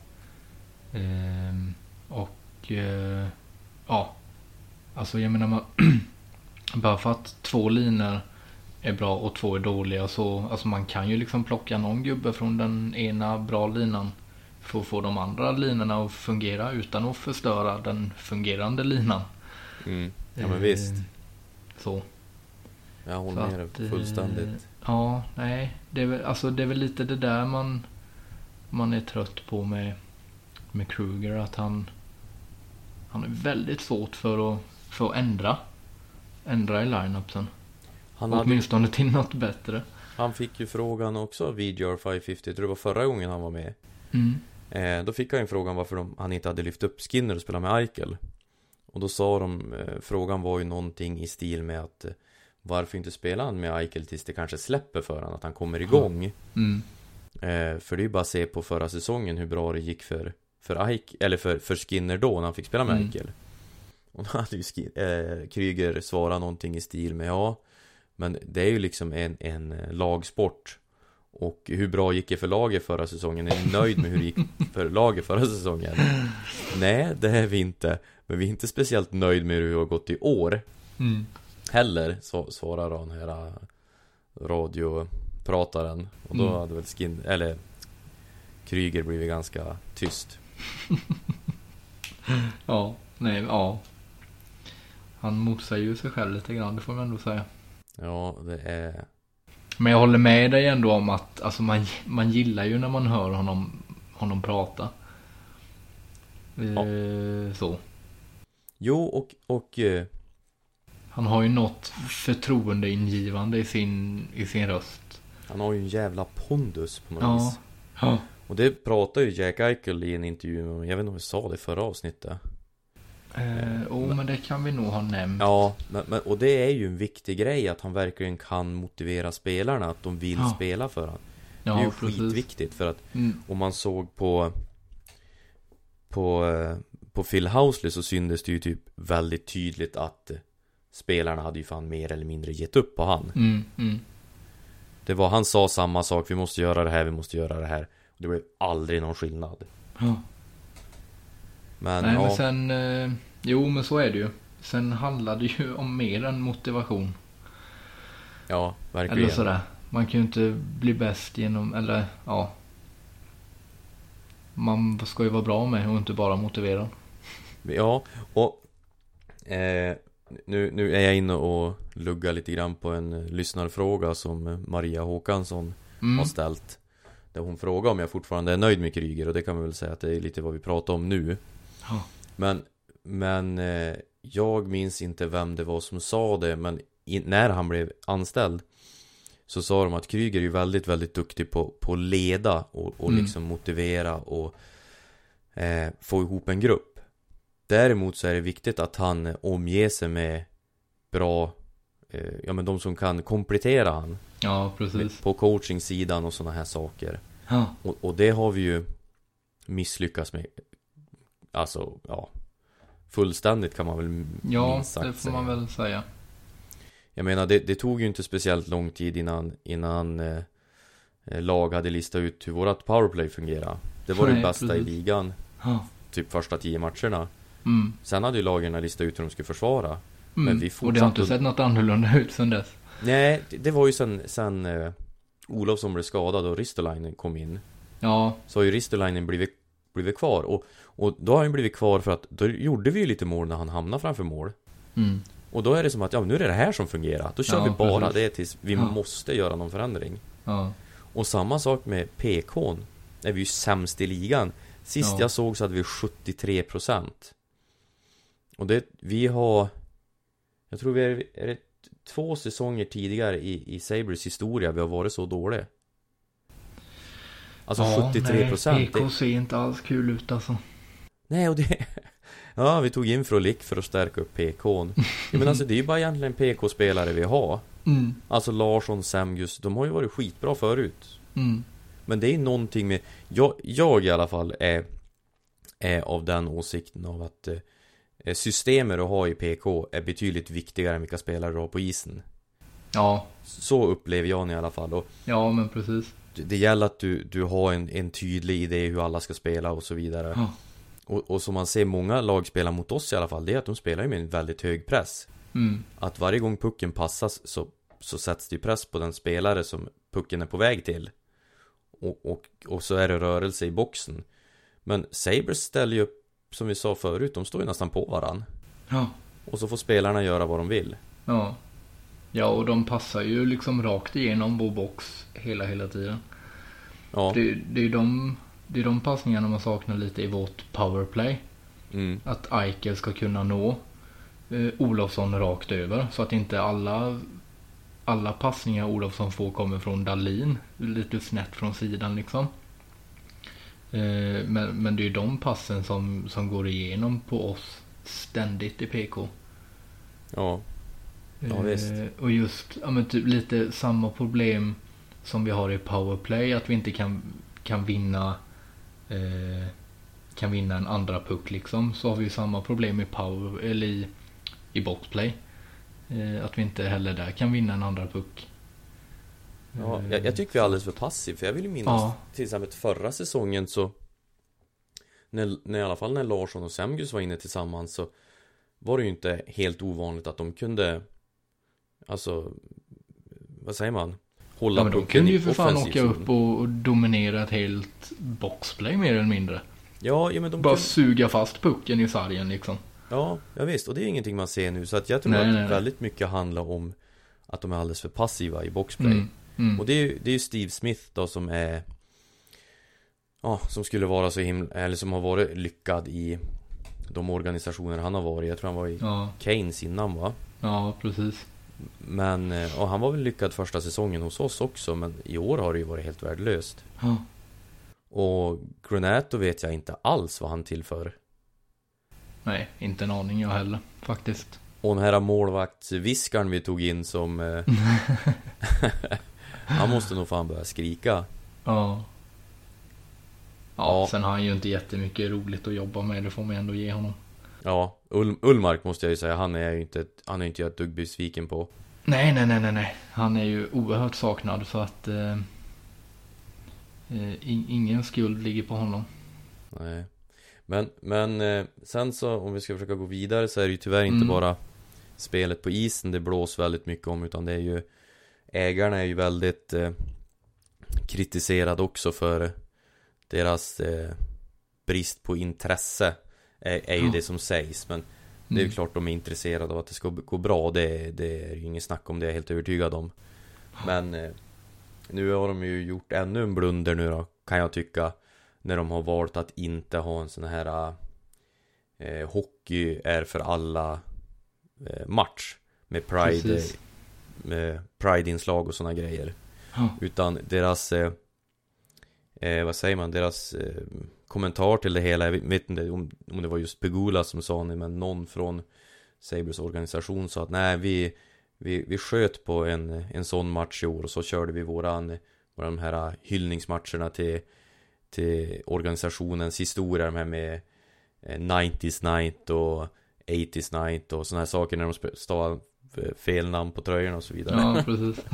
Eh, och eh, ja, alltså jag menar man, bara för att två linor är bra och två är dåliga så alltså man kan ju liksom plocka någon gubbe från den ena bra linan för att få de andra linorna att fungera utan att förstöra den fungerande linan. mm. ja men Eh, visst Så. Jag håller så med dig eh, fullständigt Ja, nej. Det är, väl, alltså, det är väl lite det där man, man är trött på med, med Kruger. Att han, han är väldigt svårt för att, för att ändra. Ändra i line-upsen. Han, hade, Åtminstone till något bättre. han fick ju frågan också, VGR 550 Jag tror det var förra gången han var med Mm. eh, Då fick han ju frågan varför de, han inte hade lyft upp Skinner och spelat med Eichel Och då sa de, eh, frågan var ju någonting i stil med att eh, Varför inte spela han med Eichel tills det kanske släpper för han, att han kommer igång Mm. Eh, för det är ju bara att se på förra säsongen hur bra det gick för För Ike, eller för, för Skinner då när han fick spela med Mm. Eichel Och då hade ju Skin, eh, Kryger svarat någonting i stil med ja Men det är ju liksom en, en eh, lagsport Och hur bra gick det för laget förra säsongen? Är ni nöjd med hur det gick för laget förra säsongen? Nej, det är vi inte Men vi är inte speciellt nöjd med hur det har gått i år Mm. Heller, så, svarar den här äh, radioprataren Och då Mm. hade väl Skin, eller Kryger blivit ganska tyst Ja, nej, ja. Han motsäger ju sig själv lite grann, det får man ändå säga. Ja, det är Men jag håller med dig ändå om att alltså man, man gillar ju när man hör honom, honom prata. Eh, Så. Jo, och, och eh, Han har ju något förtroendeingivande i sin, i sin röst. han har ju en jävla pondus på något Ja. vis Ja. Och det pratar ju Jack Eichel i en intervju med, jag vet inte om vi sa det i förra avsnittet Eh, oh, men det kan vi nog ha nämnt. Ja, men, men, och det är ju en viktig grej att han verkligen kan motivera spelarna att de vill Ja. spela för honom Det Ja, är ju precis. skitviktigt för att Mm. om man såg på På eh, På Phil Housley så syntes det ju typ väldigt tydligt att Spelarna hade ju fan mer eller mindre gett upp på han Mm, mm. Det var, han sa samma sak, vi måste göra det här, vi måste göra det här Det blev aldrig någon skillnad Ja. Men Nej, ja, men sen... Eh, jo, men så är det ju. Sen handlar det ju om mer än motivation. ja, verkligen Eller sådär. Man kan ju inte bli bäst genom, eller ja. Man ska ju vara bra med och inte bara motivera. Ja, och eh, nu, nu är jag inne och luggar lite grann på en lyssnarfråga som Maria Håkansson Mm. har ställt Där hon frågar om jag fortfarande är nöjd med Kryger och det kan vi väl säga att det är lite vad vi pratar om nu Ja. Men, men eh, jag minns inte vem det var som sa det men i, när han blev anställd Så sa de att Kryger är ju väldigt, väldigt duktig på, på att leda och, och Mm. liksom motivera och eh, få ihop en grupp Däremot så är det viktigt att han omger sig med bra eh, Ja men de som kan komplettera han Ja, precis. På coachingsidan och sådana här saker Ja. och, och det har vi ju misslyckats med Alltså, ja Fullständigt kan man väl Ja, det får man väl säga. Jag menar, det, det tog ju inte speciellt lång tid innan, innan eh, eh, lag hade listat ut hur vårat powerplay fungerar Det var det Nej, bästa precis. i ligan, Ja. typ första tio matcherna Mm. Sen hade ju lagen listat ut hur de skulle försvara Mm. Men vi Och det har inte fortsatte- sett något annorlunda ut sen dess. Nej, det, det var ju sen, sen eh, Olofsson blev skadad och Ristolainen kom in Ja, Så har ju Ristolainen blivit, blivit kvar och, och då har han blivit kvar för att Då gjorde vi ju lite mål när han hamnade framför mål mm. Och då är det som att, ja nu är det det här som fungerar Då kör Ja, vi bara precis. det tills vi Ja. måste göra någon förändring ja. Och samma sak med PK'n Är vi ju sämst i ligan Sist Ja. jag såg så hade vi 73% Och det, vi har Jag tror vi är, är det två säsonger tidigare i, i Sabres historia vi har varit så dåliga Alltså ja, 73% Nej, PK ser inte alls kul ut alltså. Nej, och det... Ja, vi tog in Frolik för att stärka upp PK'n. Ja, men alltså det är ju bara egentligen PK-spelare vi har. Mm. Alltså Larsson, Semgus, de har ju varit skitbra förut. Mm. Men det är någonting med... Jag, jag i alla fall är, är av den åsikten av att eh, systemet du har i PK är betydligt viktigare än vilka spelare du har på isen. Ja, Så upplever jag i alla fall. Och ja men precis. det- det gäller att du, du har en, en tydlig idé hur alla ska spela och så vidare. Ja. Och, och som man ser många lag spela mot oss i alla fall, det är att de spelar ju med en väldigt hög press. Mm. Att varje gång pucken passas så, så sätts det ju press på den spelare som pucken är på väg till. Och, och, och så är det rörelse i boxen. Men Sabres ställer ju upp, som vi sa förut, de står ju nästan på varann. Ja. Och så får spelarna göra vad de vill. Ja. Ja, och de passar ju liksom rakt igenom vår box hela, hela tiden. Ja, Det, det är de, det är de passningarna man saknar lite i vårt powerplay. mm, Att Eichel ska kunna nå eh, Olofsson rakt över. Så att inte alla, alla passningar Olofsson får kommer från Dalin. Lite snett från sidan liksom. Eh, men, men det är ju de passen som, som går igenom på oss ständigt i PK. ja, Ja, visst. Eh, och just ja, men typ lite samma problem som vi har i powerplay. Att vi inte kan, kan vinna eh, kan vinna en andra puck liksom. Så har vi ju samma problem i power eller i, i boxplay. Eh, att vi inte heller där kan vinna en andra puck. ja Eh, jag, jag tycker vi är alldeles för passiv. För jag vill ju minnas Ja. till exempel förra säsongen så när, när, I alla fall när Larsson och Semgus var inne tillsammans så Var det ju inte helt ovanligt att de kunde Alltså Vad säger man? Hålla Ja, men de kunde ju för fan åka zon. upp och, dominera ett helt boxplay mer eller mindre. Ja, ja men de Bara kunde, suga fast pucken i sargen liksom. Ja, ja visst och det är ingenting man ser nu så att jag tror Nej, att nej, nej. väldigt mycket handlar om Att de är alldeles för passiva i boxplay Mm. Mm. Och det är ju det är Steve Smith då som är Ja, som skulle vara så himla, eller som har varit lyckad i De organisationer han har varit Jag tror han var i Ja, Keynes innan va? ja, precis. Men, eh, och han var väl lyckad första säsongen hos oss också Men i år har det ju varit helt värdelöst Ja. Och Granato vet jag inte alls vad han tillför Nej, inte en aning jag heller faktiskt. Och den här målvaktsviskaren vi tog in som eh, Han måste nog fan börja skrika Ja. ja. Ja. sen har han ju inte jättemycket roligt att jobba med. Det får man ändå ge honom. Ja, Ul Ullmark måste jag ju säga Han är ju inte, han är inte jag ett dugg besviken på Nej, nej, nej, nej, nej. Han är ju oerhört saknad så att eh, eh, in, ingen skuld ligger på honom. Nej Men, men eh, sen så om vi ska försöka gå vidare så är det ju tyvärr inte Mm. bara Spelet på isen det blås väldigt mycket om utan det är ju Ägarna är ju väldigt eh, Kritiserad också för Deras eh, Brist på intresse Är, är ju Ja. det som sägs men Det är ju Mm. klart de är intresserade av att det ska gå bra, det, det är ju inget snack om det, jag är helt övertygad om. Men eh, nu har de ju gjort ännu en blunder nu då, kan jag tycka. När de har valt att inte ha en sån här eh, Hockey är för alla eh, match. Med Pride, med Pride-inslag och såna grejer. Ja. Utan deras eh, eh, Vad säger man? Deras eh, kommentar till det hela Jag vet inte om, om det var just Pegula som sa det Men någon från Sabres organisation sa att nej vi Vi, vi sköt på en, en sån match i år och så körde vi våran Våra de här hyllningsmatcherna till Till organisationens historia De här med eh, 90s night och 80s night och såna här saker när de stavar eh, fel namn på tröjorna och så vidare ja, precis.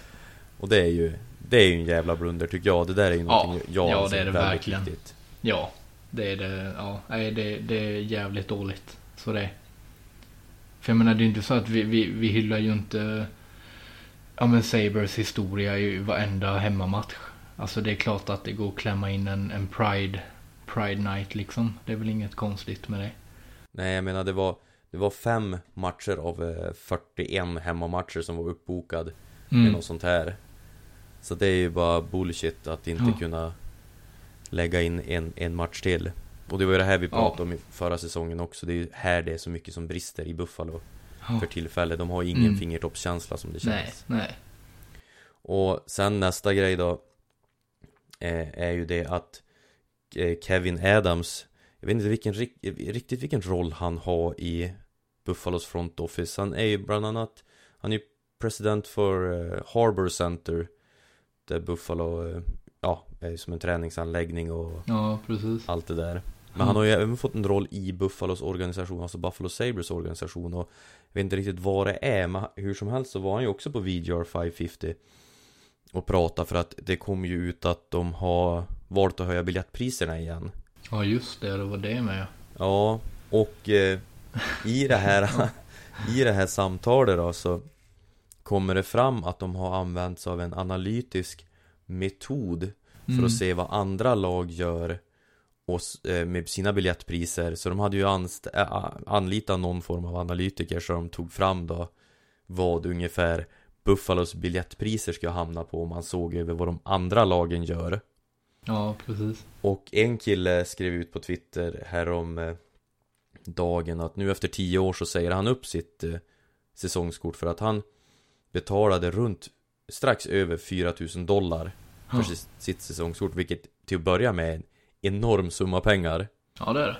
och det är ju Det är ju en jävla blunder tycker jag Det där är ju Ja, någonting jag ja, det är det verkligen. viktigt Ja, det är det. Ja, nej, det, det är jävligt dåligt. Så det. För jag menar, det är inte så att vi, vi, vi hyllar ju inte ja, men Sabres historia i varenda hemmamatch. Alltså det är klart att det går att klämma in en, en Pride, Pride Night liksom. Det är väl inget konstigt med det. Nej jag menar det var Det var fem matcher av eh, 41 hemmamatcher som var uppbokad Med Mm. något sånt här Så det är ju bara bullshit att inte Ja. kunna Lägga in en, en match till Och det var ju det här vi Ja. pratade om i förra säsongen också Det är ju här det är så mycket som brister i Buffalo Ja. För tillfället De har ju ingen Mm. fingertoppskänsla som det känns Nej, nej. Och sen nästa grej då eh, Är ju det att eh, Kevin Adams Jag vet inte vilken, rik- riktigt vilken roll han har i Buffalos front office Han är ju bland annat Han är ju president för eh, Harbor Center Där Buffalo Ja, är ju som en träningsanläggning och Ja, allt det där Men Mm. han har ju även fått en roll i Buffalos organisation, alltså Buffalo Sabres organisation och Jag vet inte riktigt vad det är, men hur som helst så var han ju också på VGR 550 Och pratade för att det kom ju ut att de har valt att höja biljettpriserna igen Ja, just det. Det var det med. Ja, och eh, i det här I det här samtalet då så Kommer det fram att de har använt sig av en analytisk metod för Mm. att se vad andra lag gör och, eh, med sina biljettpriser Så de hade ju äh, anlitat någon form av analytiker så de tog fram då Vad ungefär Buffalos biljettpriser ska hamna på om man såg över vad de andra lagen gör Ja, precis. Och en kille skrev ut på Twitter härom eh, dagen att nu efter tio år så säger han upp sitt eh, säsongskort för att han betalade runt strax över 4000 dollar för Ja. sitt, säsongskort vilket till att börja med är en enorm summa pengar Ja, det är det.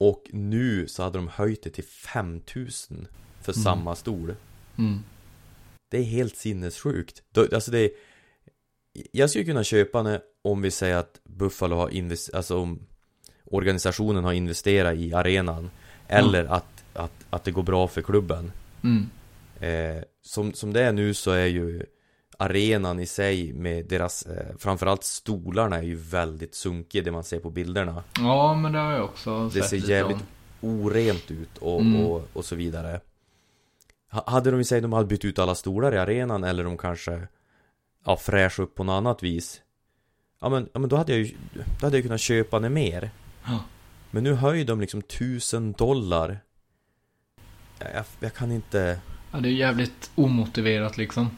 och nu så hade de höjt det till 5000 för Mm. samma stol Mm. Det är helt sinnessjukt Alltså det är Jag skulle kunna köpa det om vi säger att Buffalo har investerat Alltså om Organisationen har investerat i arenan Eller att, att, att det går bra för klubben Mm. Eh, som, som det är nu så är ju Arenan i sig med deras eh, Framförallt stolarna är ju väldigt sunkig det man ser på bilderna Ja, men det har jag också Det sett ser lite jävligt om. Orent ut och, Mm. och, och så vidare Ha- Hade de i sig, de hade bytt ut alla stolar i arenan eller de kanske Ja, fräscha upp på något annat vis Ja men, ja, men då hade jag ju Då hade jag kunnat köpa det mer Ja. Men nu höjer de liksom tusen dollar jag, jag, jag kan inte Ja, det är jävligt omotiverat liksom.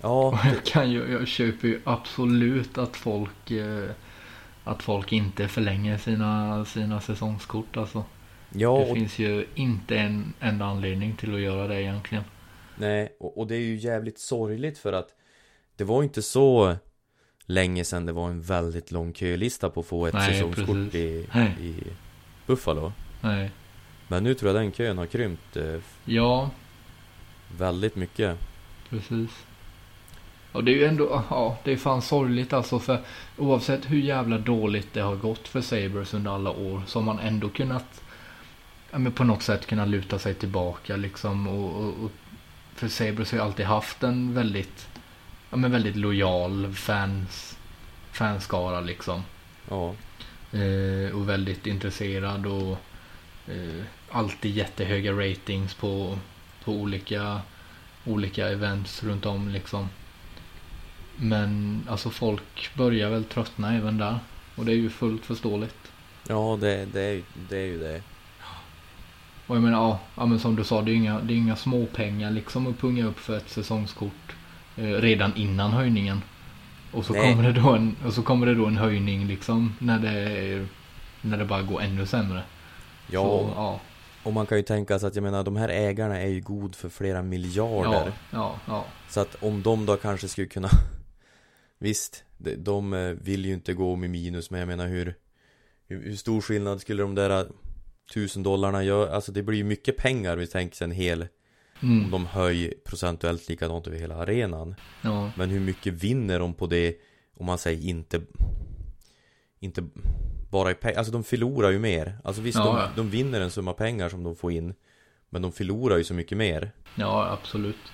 Ja, Och jag kan ju, jag köper ju absolut att folk eh, att folk inte förlänger sina, sina säsongskort alltså. ja det och, finns ju inte en enda anledning till att göra det egentligen. nej, och, och det är ju jävligt sorgligt för att Det var inte så Länge sedan det var en väldigt lång kölista på att få ett Nej, säsongskort i, Nej. i Buffalo Nej. Men nu tror jag den kön har krympt eh, Ja, väldigt mycket precis. Och det är ju ändå, ja, det är fan sorgligt alltså för oavsett hur jävla dåligt det har gått för Sabres under alla år så har man ändå kunnat ja, men på något sätt kunna luta sig tillbaka liksom och, och, och för Sabres har ju alltid haft en väldigt ja, men väldigt lojal fans fanskara liksom. Ja, Eh, och väldigt intresserad och eh, alltid jättehöga ratings på, på olika, olika events runt om liksom. Men alltså folk börjar väl tröttna även där. Och det är ju fullt förståeligt. ja det, det, det är ju det Och jag menar, ja, ja men som du sa, det är inga, det är inga småpengar liksom att punga upp för ett säsongskort eh, redan innan höjningen. Och så, Nej. kommer det då en, och så kommer det då en höjning liksom när det, är, när det bara går ännu sämre. Ja, Så, ja, och man kan ju tänka sig att jag menar de här ägarna är ju god för flera miljarder. ja, ja, ja. Så att om de då kanske skulle kunna Visst, de, eh, vill ju inte gå med minus men jag menar hur Hur, stor skillnad skulle de där tusen dollarna göra? Alltså det blir ju mycket pengar vi tänker sig en hel Om Mm, de höjer procentuellt likadant över hela arenan ja, Men hur mycket vinner de på det Om man säger inte Inte bara i pengar, alltså de förlorar ju mer Alltså visst, Ja, de, ja. de vinner en summa pengar som de får in Men de förlorar ju så mycket mer ja, absolut.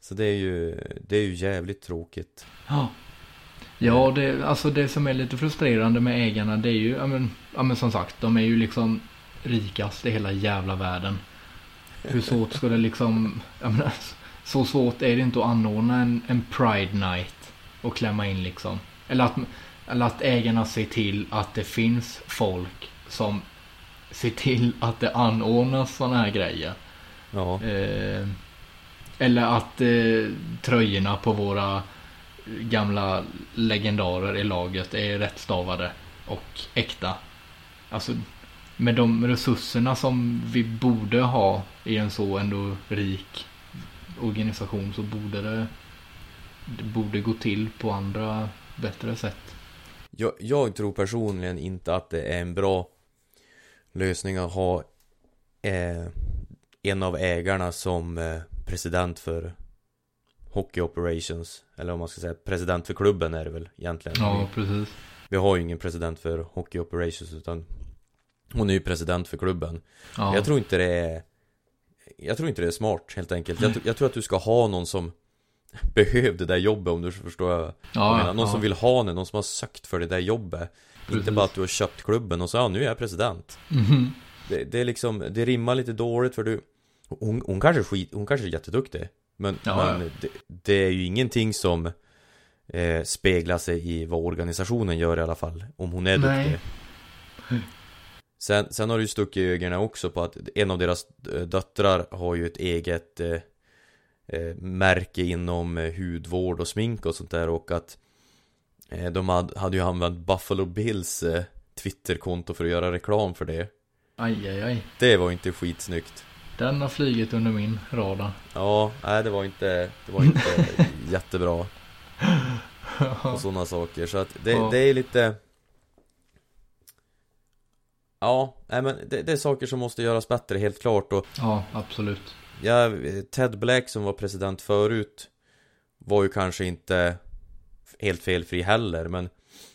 Så det är ju, det är ju jävligt tråkigt Ja. Ja, det, alltså det som är lite frustrerande med ägarna det är ju, ja men, ja men som sagt, de är ju liksom rikast i hela jävla världen. Hur svårt ska det liksom, jag menar, så svårt är det inte att anordna en, en Pride Night och klämma in liksom. Eller att, eller att ägarna ser till att det finns folk som ser till att det anordnas sådana här grejer. Ja, Eh, eller att eh, tröjorna på våra gamla legendarer i laget är rättstavade och äkta. Alltså med de resurserna som vi borde ha i en så ändå rik organisation så borde det, det borde gå till på andra bättre sätt. Jag, jag tror personligen inte att det är en bra lösning att ha eh, en av ägarna som eh, president för Hockey Operations Eller om man ska säga president för klubben är det väl egentligen. Ja, precis. vi har ju ingen president för Hockey Operations utan Hon är ju president för klubben. Ja, Jag tror inte det är Jag tror inte det är smart helt enkelt. Jag, jag tror att du ska ha någon som Behöver det där jobbet om du förstår jag ja, menar, någon ja, som vill ha det, någon som har sökt för det där jobbet Inte Precis. bara att du har köpt klubben och så, ja nu är jag president Mhm. det, det är liksom, det rimmar lite dåligt för du Hon, hon kanske är skit, hon kanske är jätteduktig Men, Ja, men det, det är ju ingenting som eh, Speglar sig i vad organisationen gör i alla fall Om hon är Nej. duktig Sen, sen har ju stuckit i ögonen också på att en av deras döttrar har ju ett eget eh, märke inom eh, hudvård och smink och sånt där och att eh, de hade, ju använt Buffalo Bills eh, Twitterkonto för att göra reklam för det. Aj, aj, aj. Det var inte skitsnyggt. Den har flugit under min radar. Ja, nej det var inte, det var inte jättebra och sådana saker så att det, Ja. det är lite Ja, nej men det, det är saker som måste göras bättre helt klart och Ja, absolut. Ja, Ted Black som var president förut Var ju kanske inte Helt felfri heller men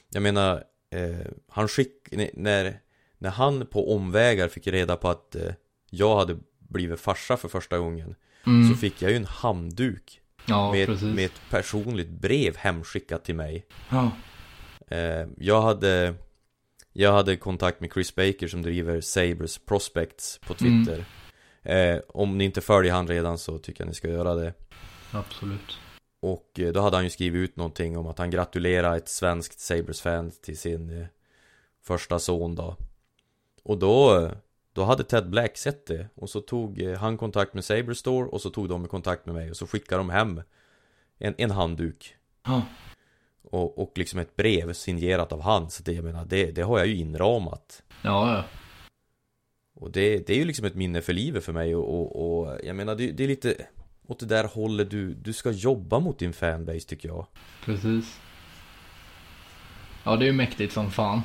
Jag menar eh, Han skick när När han på omvägar fick reda på att eh, Jag hade blivit farsa för första gången Mm. Så fick jag ju en handduk ja, med, precis. med ett personligt brev hemskickat till mig Ja, eh, Jag hade Jag hade kontakt med Chris Baker som driver Sabres Prospects på Mm. Eh, Om ni inte följer han redan så tycker jag ni ska göra det. Absolut. Och eh, då hade han ju skrivit ut någonting om att han gratulerar ett svenskt Sabres-fan till sin eh, första son då. Och då, då hade Ted Black sett det. Och så tog eh, han kontakt med Sabres Store och så tog de kontakt med mig och så skickade de hem en, en handduk. Ja, och, och liksom ett brev signerat av han. Så det, jag menar, det, det har jag ju inramat. Ja, ja. Och det, det är ju liksom ett minne för livet för mig och, och, och jag menar det, det är lite åt det där hållet du, du ska jobba mot din fanbase tycker jag precis. Ja, det är ju mäktigt som fan.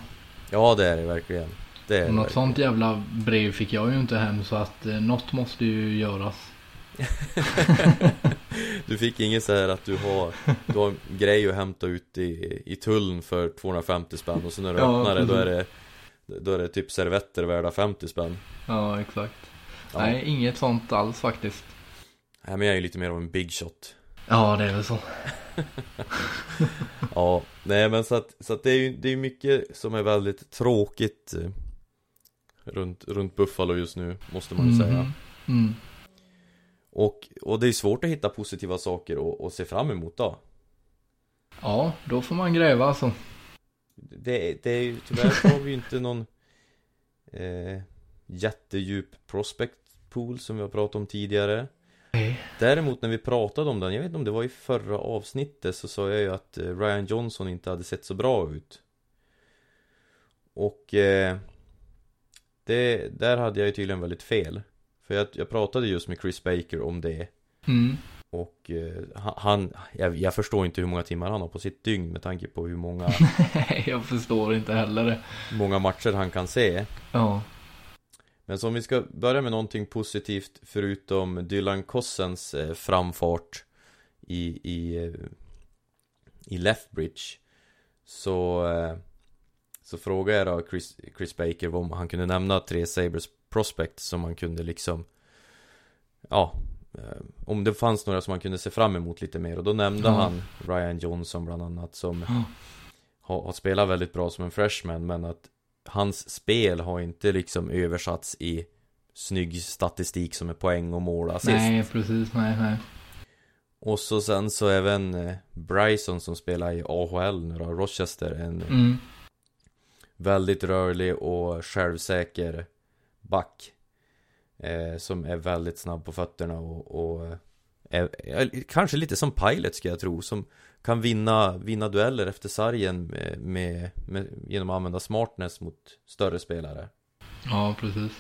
Ja det är det verkligen Det är Och något verkligen. sånt jävla brev fick jag ju inte hem så att eh, något måste ju göras. Du fick inget så här att du har Du har en grej att hämta ut i, i tullen för 250 spänn och så när du Ja, öppnar det då är det Då är det typ servetter värda 50 spänn Ja, exakt. ja. Nej, inget sånt alls faktiskt. Nej men jag är ju lite mer av en big shot Ja, det är väl så. Ja, nej men så att, så att det är ju det är mycket som är väldigt tråkigt eh, Runt, runt Buffalo just nu, måste man ju säga Mhm. Mm. och, och det är svårt att hitta positiva saker och, och se fram emot då Ja, då får man gräva alltså. Det, det är ju, tyvärr så har vi ju inte någon eh, Jättedjup prospect Liverpool som vi har pratat om tidigare Nej. Däremot när vi pratade om den, jag vet inte om det var i förra avsnittet så sa jag ju att eh, Ryan Johnson inte hade sett så bra ut Och eh, det, där hade jag ju tydligen väldigt fel För jag, jag pratade just med Chris Baker om det Mm. Och eh, han, jag, jag förstår inte hur många timmar han har på sitt dygn med tanke på hur många, jag förstår inte heller det. många matcher han kan se Ja. Men så om vi ska börja med någonting positivt förutom Dylan Cossens eh, framfart i, i, eh, i Leftbridge Så, så frågade jag då Chris, Chris Baker om han kunde nämna tre Sabres prospects som man kunde liksom Ja Om det fanns några som man kunde se fram emot lite mer och då nämnde Ja. han Ryan Johnson bland annat som Ja. har, har spelat väldigt bra som en freshman men att hans spel har inte liksom översatts i snygg statistik som är poäng och mål assist. Nej, precis. Nej, nej. Och så sen så även eh, Bryson som spelar i AHL nu då, Rochester, en Mm. väldigt rörlig och självsäker back. Eh, som är väldigt snabb på fötterna och, och eh, är, kanske lite som Pilot ska jag tro, som kan vinna, vinna dueller efter sargen med, med, med, genom att använda smartness mot större spelare. Ja, precis.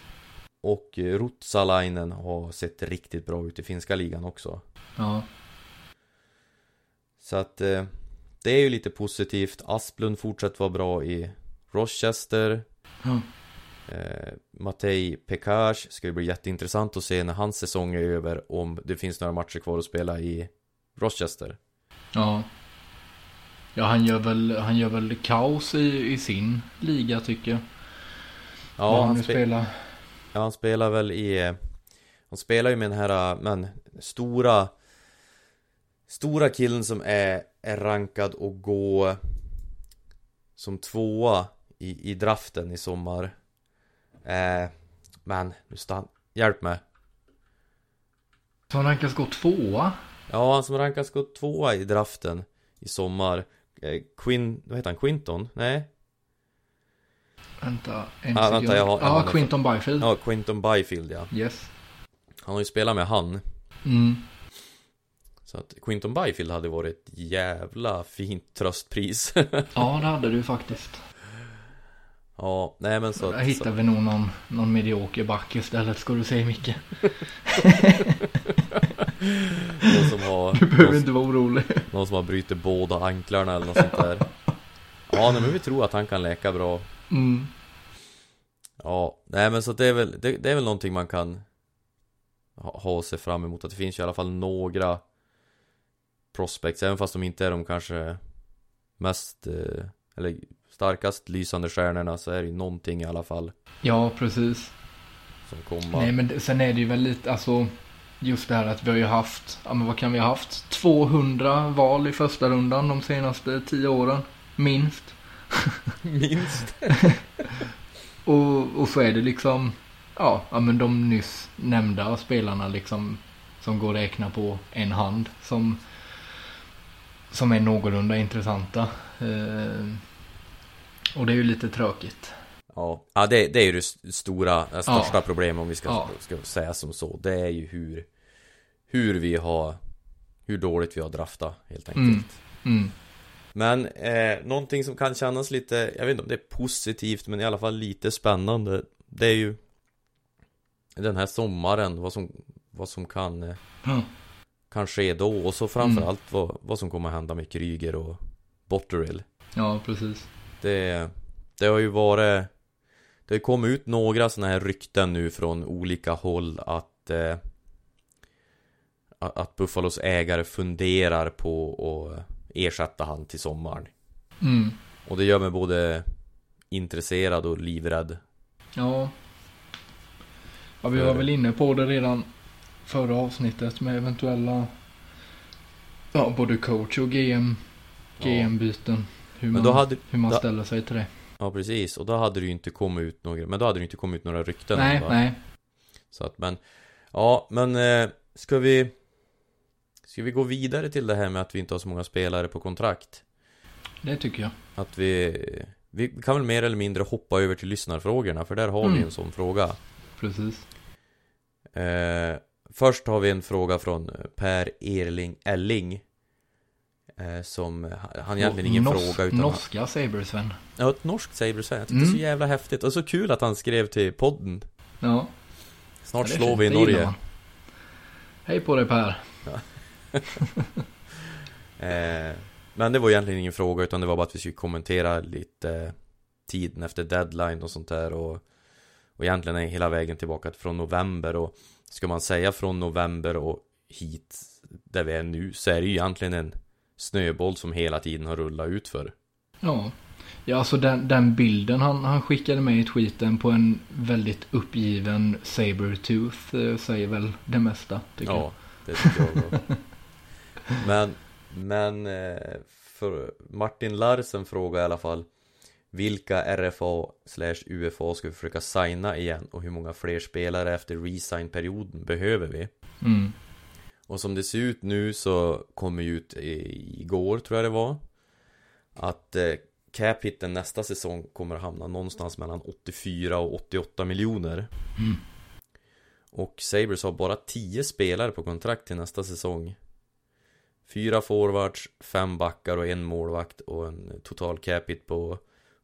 Och eh, Rutsalainen har sett riktigt bra ut i finska ligan också. Ja. Så att eh, det är ju lite positivt. Asplund fortsätter vara bra i Rochester. Ja. Eh, Matej Pekars ska ju bli jätteintressant att se när hans säsong är över om det finns några matcher kvar att spela i Rochester. Ja. Ja, han gör väl, han gör väl kaos i, i sin liga tycker jag. Ja, han, nu spe- spelar. ja, han spelar väl i Han spelar ju med den här, men stora Stora killen som är, är rankad och gå Som tvåa i, i draften i sommar eh, Men, nu stann, hjälp mig han rankas gå tvåa. Ja, han som rankas gå tvåa i draften i sommar eh, Quin, vad heter han? Quinton? Nej? Vänta, en Ah, vänta, jag har- Ja, det. Quinton Byfield. Ja, Quinton Byfield ja Yes. Han har ju spelat med han Mm. Så att Quinton Byfield hade varit ett jävla fint tröstpris Ja, det hade du faktiskt. Ja, nej men så Där hittar vi nog någon, någon medioker back istället, ska du säga Micke. någon som har Du behöver någon, inte vara orolig. någon som har brutit båda anklarna eller något sånt där Ja, nej, men vi tror att han kan läka bra Mm. Ja, nej men så att det är väl, det, det är väl någonting man kan ha, ha sig fram emot att det finns ju i alla fall några prospects, även fast de inte är de kanske mest, eh, eller starkast lysande stjärnorna så är det ju någonting i alla fall Ja, precis. som kommer. Nej, men sen är det ju väl lite, alltså, just det här att vi har ju haft, ja men vad kan vi ha haft? 200 val i första rundan de senaste 10 åren. Minst. Minst. Och, och så är det liksom, ja, ja men de nyss nämnda spelarna liksom, som går att räkna på en hand, som, som är någorlunda intressanta. Eh, och det är ju lite tråkigt. Ja, ja det, det är ju det st- stora, det största Ja. problemet om vi ska, Ja. ska säga som så. Det är ju hur, hur vi har, hur dåligt vi har draftat helt enkelt. Mm. Mm. Men eh, någonting som kan kännas lite, jag vet inte om det är positivt men i alla fall lite spännande Det är ju Den här sommaren, vad som, vad som kan, eh, Ja. kan ske då och så framförallt vad, vad som kommer hända med Kryger och Botterill ja, precis. Det, det har ju varit Det har kommit ut några sådana här rykten nu från olika håll att eh, att att Buffalos ägare funderar på att ersätta han till sommaren Mm. Och det gör mig både intresserad och livrädd Ja. Ja, vi var väl inne på det redan förra avsnittet med eventuella ja, både coach och GM GM-byten. Hur Men man, då hade, hur man då- ställer sig till det. ja precis, och då hade det ju inte kommit ut några, men då hade det inte kommit ut några rykten nej, va? nej. Så att, men, ja, men eh, ska vi Ska vi gå vidare till det här med att vi inte har så många spelare på kontrakt? Det tycker jag. Att vi Vi kan väl mer eller mindre hoppa över till lyssnarfrågorna, för där har vi Mm. en sån fråga Precis. Eh, först har vi en fråga från Per Erling Elling. Eh, som, han egentligen ingen Nos- fråga utan han, Norska Sabersven. Ja, ett norskt Saber Jag tycker det är så Mm. jävla häftigt och så kul att han skrev till podden Ja. Snart Ja, slår vi i Norge. Hej på dig Per. eh, Men det var egentligen ingen fråga utan det var bara att vi skulle kommentera lite Tiden efter deadline och sånt där och Och egentligen hela vägen tillbaka från november och Ska man säga från november och hit Där vi är nu så är det ju egentligen en Snöboll som hela tiden har rullat ut för Ja. Ja, alltså den, den bilden han, han skickade med i tweeten på en väldigt uppgiven Sabertooth eh, säger väl det mesta. Tycker Ja, det tycker jag också. Men, men eh, för Martin Larsen frågar i alla fall Vilka RFA slash UFA ska vi försöka signa igen och hur många fler spelare efter resign-perioden behöver vi? jag. Mm. Och som det ser ut nu så kommer ju ut i- igår tror jag det var Att eh, cap hitten nästa säsong kommer att hamna någonstans mellan 84 och 88 miljoner Mm. Och Sabres har bara 10 spelare på kontrakt till nästa säsong Fyra forwards, fem backar och en målvakt och en total cap hit på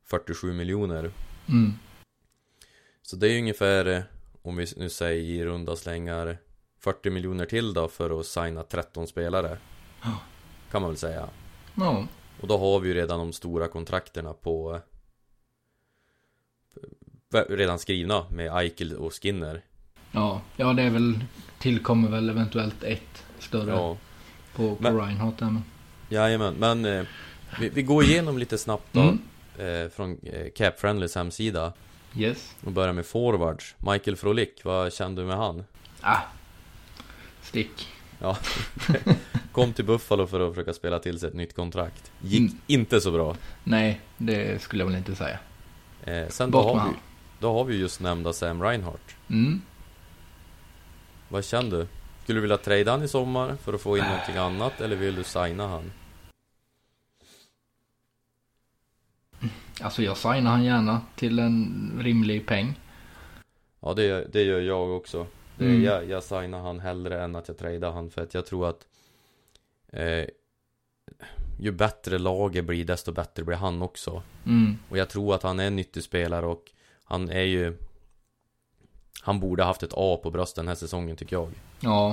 47 miljoner Mm. Så det är ju ungefär, eh, om vi nu säger i runda slängar 40 miljoner till då för att signa 13 spelare. Kan man väl säga Ja. Och då har vi ju redan de stora kontrakterna på Redan skrivna med Eichel och Skinner Ja. ja, det är väl tillkommer väl eventuellt ett större Ja, på, på Men- Reinhardt där men. jajamän, men eh, vi, vi går igenom lite snabbt då Mm. eh, Från eh, Cap Friendlys hemsida Yes. Och börjar med forwards Michael Frolik, vad kände du med han? Ah. Stick. Ja Kom till Buffalo för att försöka spela till sig ett nytt kontrakt Gick Mm. inte så bra Nej, det skulle jag väl inte säga. eh, Sen då Bort har, med vi, då har vi just nämnda Sam Reinhardt Mm. Vad kände du? Skulle du vilja trada han i sommar för att få in någonting annat eller vill du signa han? Alltså jag signar han gärna till en rimlig peng. Ja det, det gör jag också det, Mm. jag, jag signar han hellre än att jag tradar han för att jag tror att eh, Ju bättre laget blir desto bättre blir han också Mm. Och jag tror att han är en nyttig spelare och Han är ju Han borde haft ett A på bröstet den här säsongen tycker jag Ja,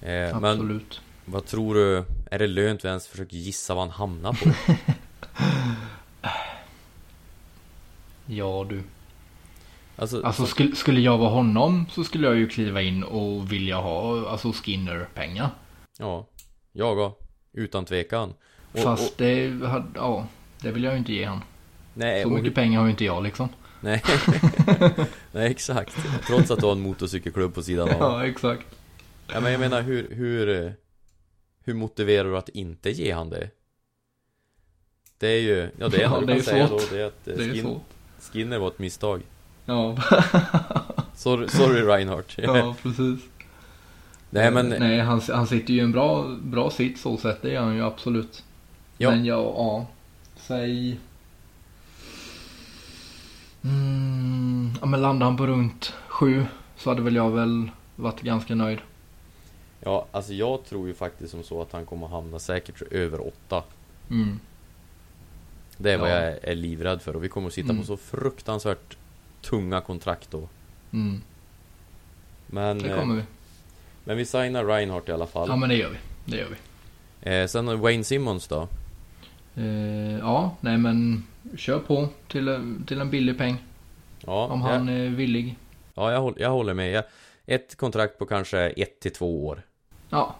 eh, Men absolut. vad tror du? Är det lönt vi ens försöker gissa vad han hamnar på? Ja du. Alltså, Alltså skulle, skulle jag vara honom så skulle jag ju kliva in och vilja ha alltså Skinner-pengar. Ja, jag också. Utan tvekan. Och, Fast och, det, ja, det vill jag ju inte ge han. nej, Så och, mycket pengar har ju inte jag liksom. nej. nej, exakt. Trots att du har en motorcykelklubb på sidan av. Ja, exakt. Ja, men jag menar, hur, hur, eh, hur motiverar du att inte ge han det? Det är ju, ja det enda Ja, du kan säga svårt. då, det är att eh, Det är skin. Skinner var ett misstag. Ja, Sorry, sorry Reinhardt. ja precis. nej men, Nej, han, han sitter ju i en bra, bra sitt så sett. Det gör han ju absolut. Ja. Men ja, ja. Säg... Mm, ja, men landar han på runt sju så hade väl jag väl varit ganska nöjd. ja alltså jag tror ju faktiskt som så att han kommer hamna säkert över åtta. Mm. Det är vad Ja. jag är livrädd för och vi kommer att sitta Mm. på så fruktansvärt tunga kontrakt då. Mm, Men, det eh, kommer vi. men vi signar Reinhardt i alla fall. Ja, men det gör vi. Det gör vi. Eh, sen Wayne Simmons då. Eh, ja, nej men kör på till, till en billig peng. Ja, Om han är villig. jag, ja jag, håller, jag håller med. Jag, ett kontrakt på kanske ett till två år. Ja,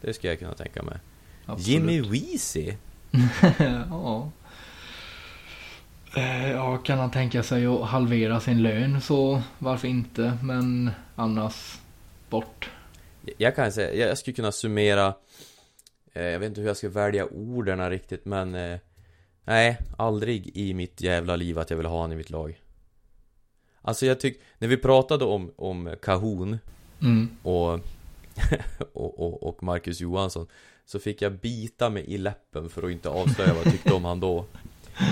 Det skulle jag kunna tänka mig. absolut. Jimmy Weezy? ja. Eh, Ja, kan han tänka sig att halvera sin lön så varför inte? Men annars bort. Jag kan säga, jag skulle kunna summera eh, Jag vet inte hur jag ska välja orden riktigt men eh, Nej, aldrig i mitt jävla liv att jag vill ha han i mitt lag Alltså jag tycker, när vi pratade om, om Kahun Mm. och, och, och, och Marcus Johansson Så fick jag bita mig i läppen för att inte avslöja vad jag tyckte om han då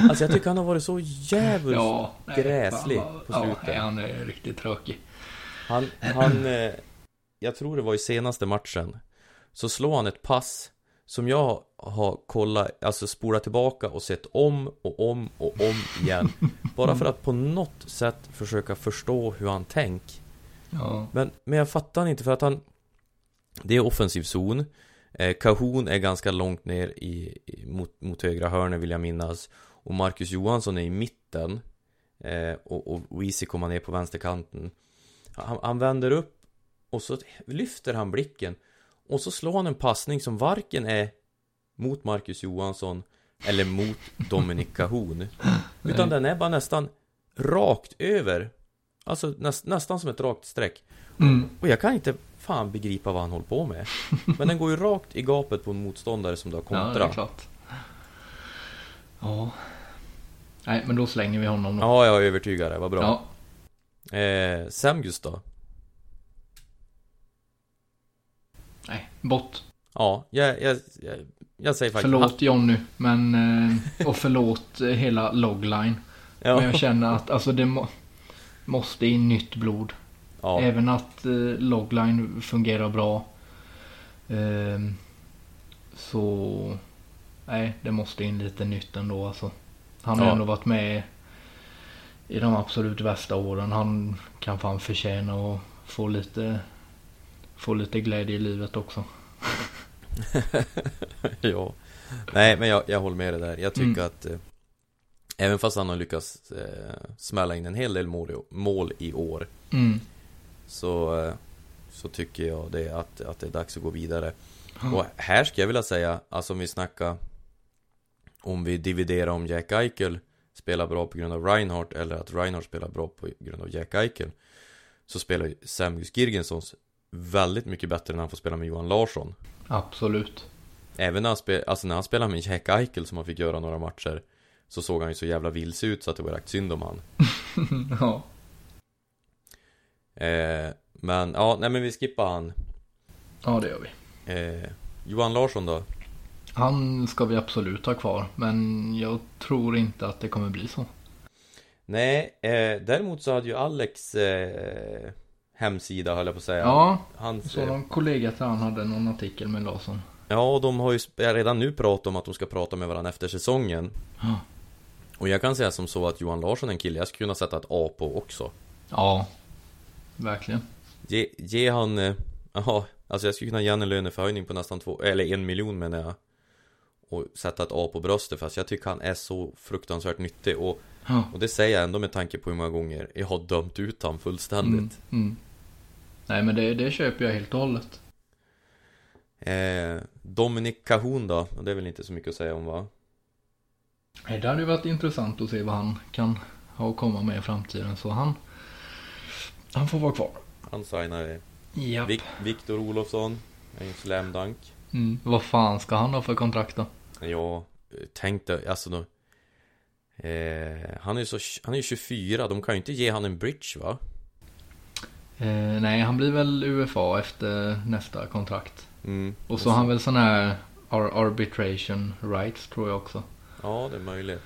Alltså jag tycker han har varit så jävligt Ja, nej, gräslig fan, på Ja, slutet. nej, han är riktigt tråkig. Han, han eh, Jag tror det var i senaste matchen Så slår han ett pass Som jag har kollat, alltså spolat tillbaka och sett om och om och om igen Bara för att på något sätt försöka förstå hur han tänker Ja. Men, men jag fattar inte för att han Det är offensiv zon eh, är ganska långt ner i, mot, mot högra hörnet vill jag minnas Och Marcus Johansson är i mitten eh, Och, och Weezy kommer ner på vänsterkanten han, han vänder upp Och så lyfter han blicken Och så slår han en passning som varken är Mot Marcus Johansson Eller mot Dominic Kahun Utan den är bara nästan Rakt över Alltså näst, nästan som ett rakt streck Mm. och jag kan inte fan begripa vad han håller på med Men den går ju rakt i gapet på en motståndare som du har Ja, det är kontra klart. Ja. Nej, men då slänger vi honom då. Ja, jag är övertygad, var bra Ja. eh, Samgus då? Nej, bort. Ja, jag, jag, jag, jag säger faktiskt Förlåt Jonny, men... eh, Och förlåt eh, hela logline. Ja, Men jag känner att alltså det må, måste in nytt blod. ja, Även att eh, logline fungerar bra. ehm, så... Nej, det måste in lite nytt ändå alltså. Han har Ja. ändå varit med i de absolut värsta åren. Han kan fan förtjäna att få lite... Få lite glädje i livet också. ja Nej, men jag, jag håller med dig där Jag tycker Mm. att eh, Även fast han har lyckats eh, smälla in en hel del mål i, mål i år Mm. Så eh, Så tycker jag det att, att det är dags att gå vidare Ja. Och här ska jag vilja säga, alltså om vi snackar Om vi dividerar om Jack Eichel Spelar bra på grund av Reinhardt eller att Reinhardt spelar bra på grund av Jack Eichel Så spelar ju Samus Girgensons väldigt mycket bättre när han får spela med Johan Larsson Absolut. Även när han, spel, alltså när han spelade med Jack Eichel som han fick göra några matcher Så såg han ju så jävla vilse ut så att det var rätt synd om han ja. eh, Men ja, nej men vi skippar han ja, det gör vi. eh, Johan Larsson då? Han ska vi absolut ha kvar. Men jag tror inte att det kommer bli så. Nej, eh, däremot så hade ju Alex eh, hemsida höll jag på att säga Ja, Hans, så eh, någon kollega till han hade någon artikel med Larsson. Ja, och de har ju redan nu pratat om att de ska prata med varandra efter säsongen Ja. Och jag kan säga som så att Johan Larsson är en kille jag skulle kunna sätta ett A på också Ja, verkligen. Ge, ge han, eh, jaha, alltså jag skulle kunna ge han en löneförhöjning på nästan två, eller en miljon menar jag Och sätta ett A på bröstet fast jag tycker han är så fruktansvärt nyttig och, Ja. och det säger jag ändå med tanke på hur många gånger jag har dömt ut han fullständigt Mm, mm. Nej, men det, det köper jag helt och hållet. eh, Dominic Cahoon då, och det är väl inte så mycket att säga om va? Nej, det hade ju varit intressant att se vad han kan ha att komma med i framtiden. Så han, han får vara kvar. Han signar Ja. Vik Viktor Olofsson en slam dunk Mm. Vad fan ska han ha för kontrakt då? Ja, tänk dig, alltså då eh, Han är ju så, han är ju 24, de kan ju inte ge han en bridge va? Eh, nej, han blir väl UFA efter nästa kontrakt. Mm. Och så har han väl sån här ar- arbitration rights tror jag också. Ja, det är möjligt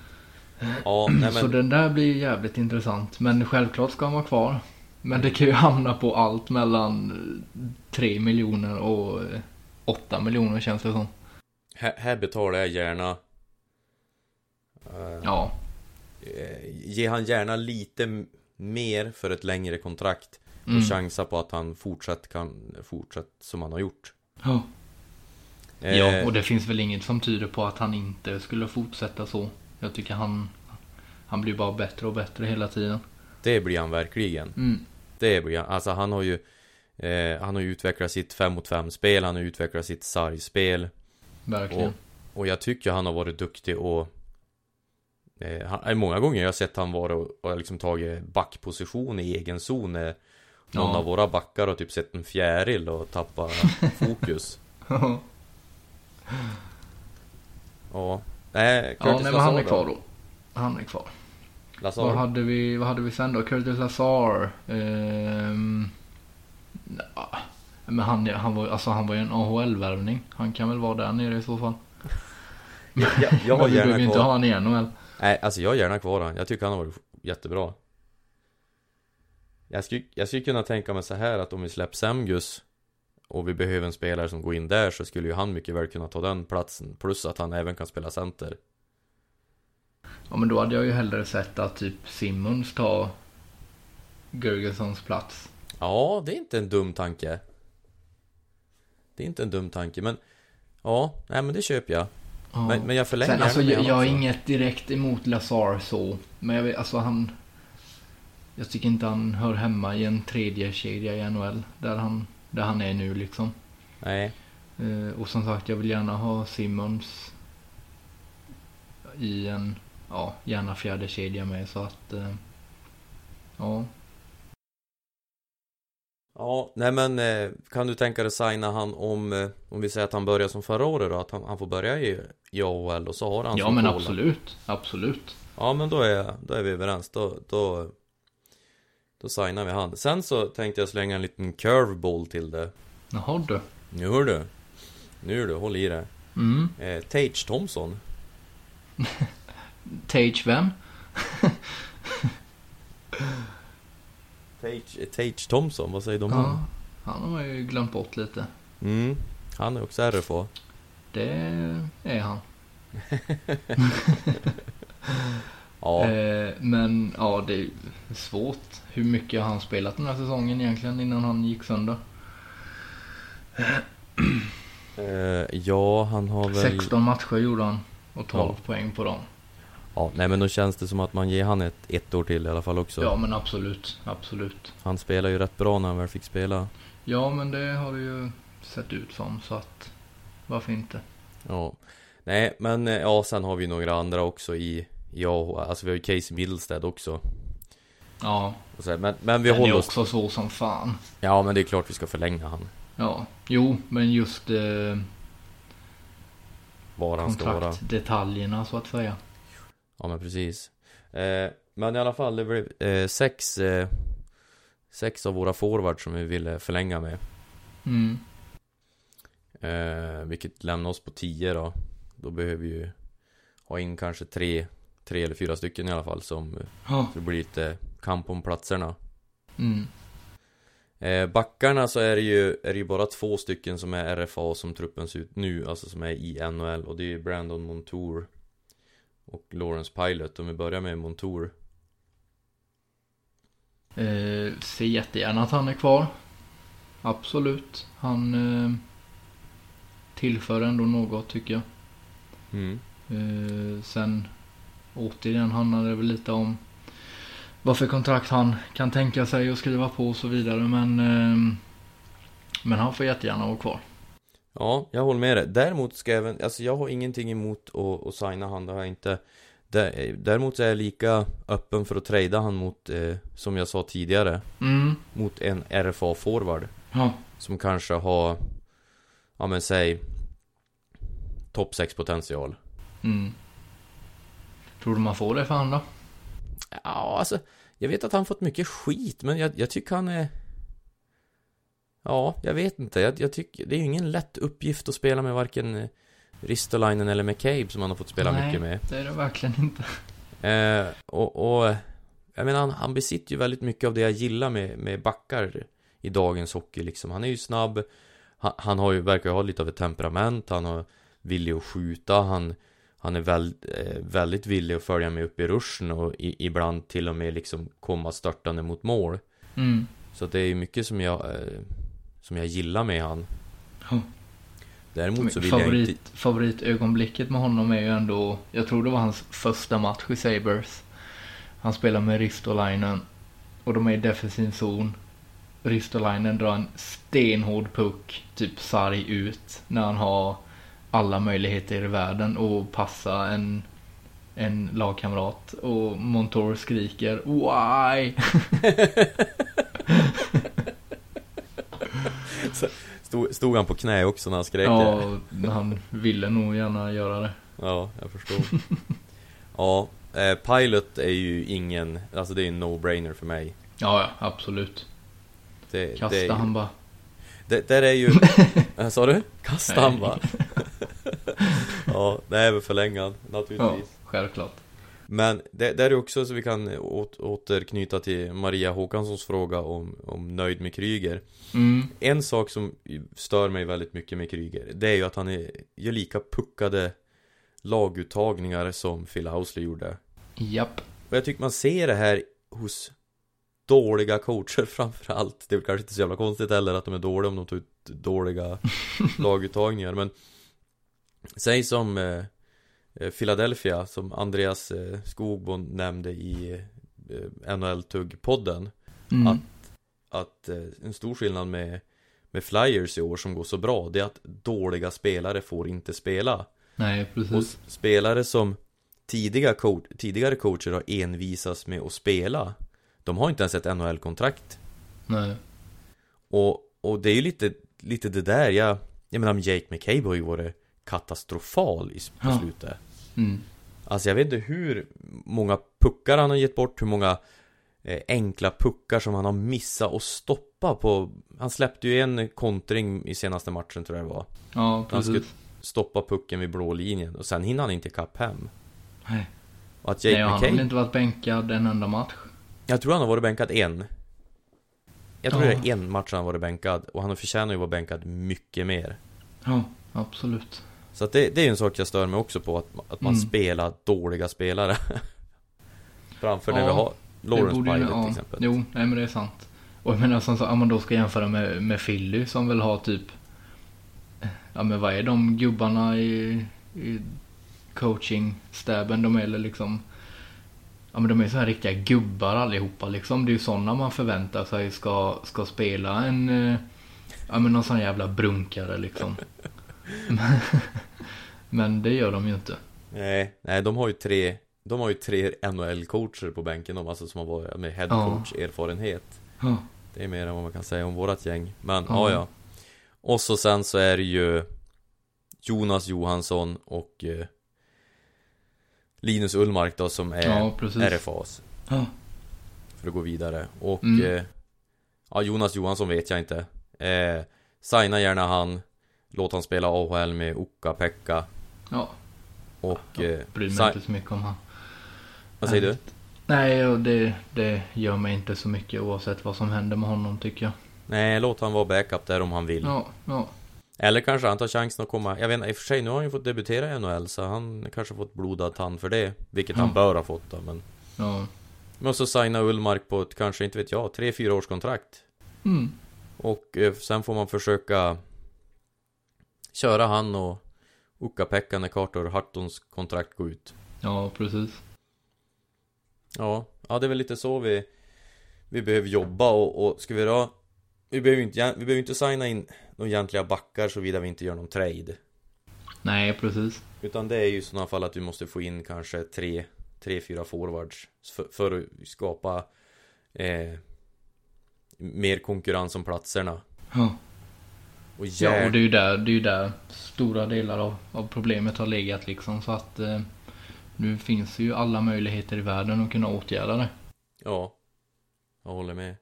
Ja, nej Så men den där blir jävligt intressant. Men självklart ska han vara kvar. Men det kan ju hamna på allt mellan eh, 3 miljoner och eh, 8 miljoner känns det som. Här, här betalar jag gärna eh, Ja, eh, Ge han gärna lite mer för ett längre kontrakt Och Mm. chansa på att han fortsatt kan fortsätta som han har gjort ja. eh, ja, och det finns väl inget som tyder på att han inte skulle fortsätta så. Jag tycker han, han blir bara bättre och bättre hela tiden. Det blir han verkligen Mm. Det blir han, alltså han har ju eh, Han har ju utvecklat sitt 5 mot 5 spel Han har utvecklat sitt sargspel Verkligen. Och jag tycker han har varit duktig och eh, han, Många gånger har jag sett han vara och, och liksom tagit backposition i egen zon när Någon Ja. av våra backar har typ sett en fjäril och tappat fokus Ja Nej, ja, nej, men han är kvar då? Han är kvar. Lazar? Vad hade vi, vad hade vi sen då? Curtis Lazar. Ehm, men han, han, var, alltså han var ju en AHL-värvning. Han kan väl vara där nere i så fall. jag, jag, jag har men vi behöver inte ha han i NHL. Nej, alltså jag har gärna kvar han Jag tycker han har varit jättebra Jag skulle, jag skulle kunna tänka mig så här att om vi släpper Semgus och vi behöver en spelare som går in där så skulle ju han mycket väl kunna ta den platsen. Plus att han även kan spela center. Ja men då hade jag ju hellre sett att typ Simmons tar Gergensons plats. Ja, det är inte en dum tanke. Det är inte en dum tanke, men Ja, nej men det köper jag. Ja. Men, men jag förlänger Sen, alltså, jag, jag har inget direkt emot Lazar så. Men jag vet, alltså han... Jag tycker inte han hör hemma i en tredje kedja i NHL. Där han, där han är nu liksom. Nej, Eh, och som sagt, jag vill gärna ha Simmons i en, ja, gärna fjärde kedja med så att, eh, ja. Ja, nej men eh, kan du tänka dig signa han om, eh, om vi säger att han börjar som förra året då? Att han, han får börja i, i AHL och så har han Ja men mål. absolut, absolut. Ja men då är, då är vi överens, då, då Då signar vi han. Sen så tänkte jag slänga en liten curveball till det. Jaha du. Nu hör du. Nu du, håll i det. Mm. Eh, Tage Thompson. Tage vem? Tage, Tage Thompson, vad säger du om? Ja, han har man ju glömt bort lite. Mm, han är också RFA. Det är han. Ja, Eh, men ja, det är svårt. Hur mycket har han spelat den här säsongen egentligen innan han gick sönder? eh, ja han har väl 16 matcher gjorde han. Och 12 Ja. poäng på dem. Ja, nej men då känns det som att man ger han ett, ett år till i alla fall också. Ja men absolut, absolut. Han spelar ju rätt bra när han väl fick spela. Ja men det har det ju sett ut som så att varför inte? Ja. Nej, men eh, ja, sen har vi några andra också i, AH. Alltså vi har ju Casey Middlestead också. Ja, så men, men vi den är håller oss... också svår som fan. Ja, men det är klart vi ska förlänga han. Ja, jo men just eh, Var han ska vara. kontraktdetaljerna så att säga. Ja, men precis. Eh, men i alla fall, det blev eh, sex, eh, sex av våra forwards som vi ville förlänga med. Mm. Eh, vilket lämnar oss på 10 då. Då behöver vi ju ha in kanske tre, tre eller fyra stycken i alla fall som så det blir lite kamp om platserna. Mm. Eh, backarna så är det ju, är det ju bara två stycken som är RFA som truppen ser ut nu, alltså som är i NHL och det är Brandon Montour och Lawrence Pilot. Om vi börjar med Montour. Eh, ser jättegärna att han är kvar. Absolut. Han eh, tillför ändå något tycker jag. Mm. Eh, sen återigen handlar det väl lite om vad för kontrakt han kan tänka sig att skriva på och så vidare. Men, eh, men han får jättegärna vara kvar. Ja, jag håller med dig. Däremot ska jag även, alltså jag har ingenting emot att, att signa han, det har jag inte. Dä- Däremot är jag lika öppen för att trada han mot, eh, som jag sa tidigare, Mm. mot en RFA-forward. Ja. Som kanske har, ja men säg, topp 6 potential. Mm. Tror du man får det för han då? Ja, alltså, jag vet att han fått mycket skit, men jag, jag tycker han är... Ja, jag vet inte. Jag, jag tycker, det är ju ingen lätt uppgift att spela med varken eh, Ristolainen eller McCabe som han har fått spela Nej. mycket med. Det är det verkligen inte. Eh, och, och, jag menar, han, han besitter ju väldigt mycket av det jag gillar med, med backar i dagens hockey liksom. Han är ju snabb, han, han har ju, verkar ju ha lite av ett temperament, han har villig att skjuta, han, han är väl, eh, väldigt villig att följa med upp i ruschen och i, ibland till och med liksom komma störtande mot mål. Mm. Så det är ju mycket som jag, eh, som jag gillar med han. Däremot så vill jag inte... Favorit, favoritögonblicket med honom är ju ändå, jag tror det var hans första match i Sabres. Han spelar med Ristolainen och de är i defensiv zon. Ristolainen drar en stenhård puck, typ sarg ut, när han har alla möjligheter i världen att passa en, en lagkamrat. Och Montour skriker Why? Stod, stod han på knä också när han skrek? Ja, han ville nog gärna göra det. Ja, jag förstår. ja, eh, Pilot är ju ingen, alltså det är en no-brainer för mig. Ja, ja, absolut. Det, Kasta det är, ju- han bara. Det, där är ju... Äh, Sa du? Kasta han Nej. bara. ja, det är väl förlängad Ja, naturligtvis. självklart. Men det, där är också så vi kan åt, återknyta till Maria Håkanssons fråga om, om nöjd med Kryger Mm. En sak som stör mig väldigt mycket med Kryger Det är ju att han är, gör lika puckade laguttagningar som Phil Housley gjorde Japp. Och jag tycker man ser det här hos dåliga coacher framförallt Det är väl kanske inte så jävla konstigt heller att de är dåliga om de tar ut dåliga laguttagningar men Säg som eh, Philadelphia som Andreas eh, Skogbo nämnde i eh, NHL-tugg-podden Mm. Att- Att eh, en stor skillnad med, med Flyers i år som går så bra Det är att dåliga spelare får inte spela Nej, och precis. s- spelare som tidiga coach, tidigare coacher har envisats med att spela De har inte ens ett NHL-kontrakt Nej. och, och det är ju lite, lite det där jag Jag menar Jake McCabe har ju varit katastrofal i på Ja. slutet Mm. Alltså jag vet inte hur många puckar han har gett bort, hur många eh, enkla puckar som han har missat att stoppa på Han släppte ju en kontring i senaste matchen tror jag det var Ja, Han skulle precis. stoppa pucken vid blå linjen och sen hinner han inte ikapp hem Nej. Och att Jake Nej, och han har inte varit bänkad en enda match. Jag tror han har varit bänkad en Jag tror Ja. det är en match han har varit bänkad och han förtjänar ju att vara bänkad mycket mer Ja, absolut. Så att det, det är en sak jag stör mig också på att, att man Mm. spelar dåliga spelare Framför när Ja, vi har Lawrence ju- Pilot ja, till exempel Jo, nej men det är sant. Och jag menar som så, om man då ska jämföra med, med Philly som väl har typ Ja men vad är de gubbarna i, i coaching-stäben? De är liksom Ja men de är så här riktiga gubbar allihopa liksom. Det är ju sådana man förväntar sig ska, ska spela en eh, Ja men någon sån jävla brunkare liksom. Men- det gör de ju inte. Nej, nej de har ju tre De har ju tre NHL-coacher på bänken de, alltså som har varit med headcoach erfarenhet Ja. Det är mer än vad man kan säga om vårat gäng Men Ja. ja, Och så sen så är det ju Jonas Johansson och eh, Linus Ullmark då som är Ja. RFAs Ja. För att gå vidare och Mm. eh, Ja Jonas Johansson vet jag inte eh, Signa gärna han Låt han spela AHL med Ukka-Pekka Ja, Och eh, bryr mig inte så mycket om han. Vad säger du? Nej, och det, det gör mig inte så mycket oavsett vad som händer med honom tycker jag. Nej, låt han vara backup där om han vill Ja, ja. Eller kanske han tar chansen att komma Jag vet inte, i och för sig nu har han ju fått debutera i NHL Så han kanske fått blodad tand för det Vilket han Ja. bör ha fått då men ja. Men så signa Ullmark på ett, kanske inte vet jag, 3-4 års kontrakt Mm. Och eh, sen får man försöka Köra han och Ukka-Pekka när Carter Hartons kontrakt går ut Ja, precis. Ja, ja det är väl lite så vi Vi behöver jobba och, och ska vi då Vi behöver inte, vi behöver inte signa in Några egentliga backar såvida vi inte gör någon trade Nej, precis. Utan det är ju i sådana fall att vi måste få in kanske tre Tre, fyra forwards för, för att skapa eh, Mer konkurrens om platserna Ja. Och Ja, och det är ju där, det är där stora delar av, av problemet har legat liksom. Så att eh, nu finns ju alla möjligheter i världen att kunna åtgärda det. Ja Jag håller med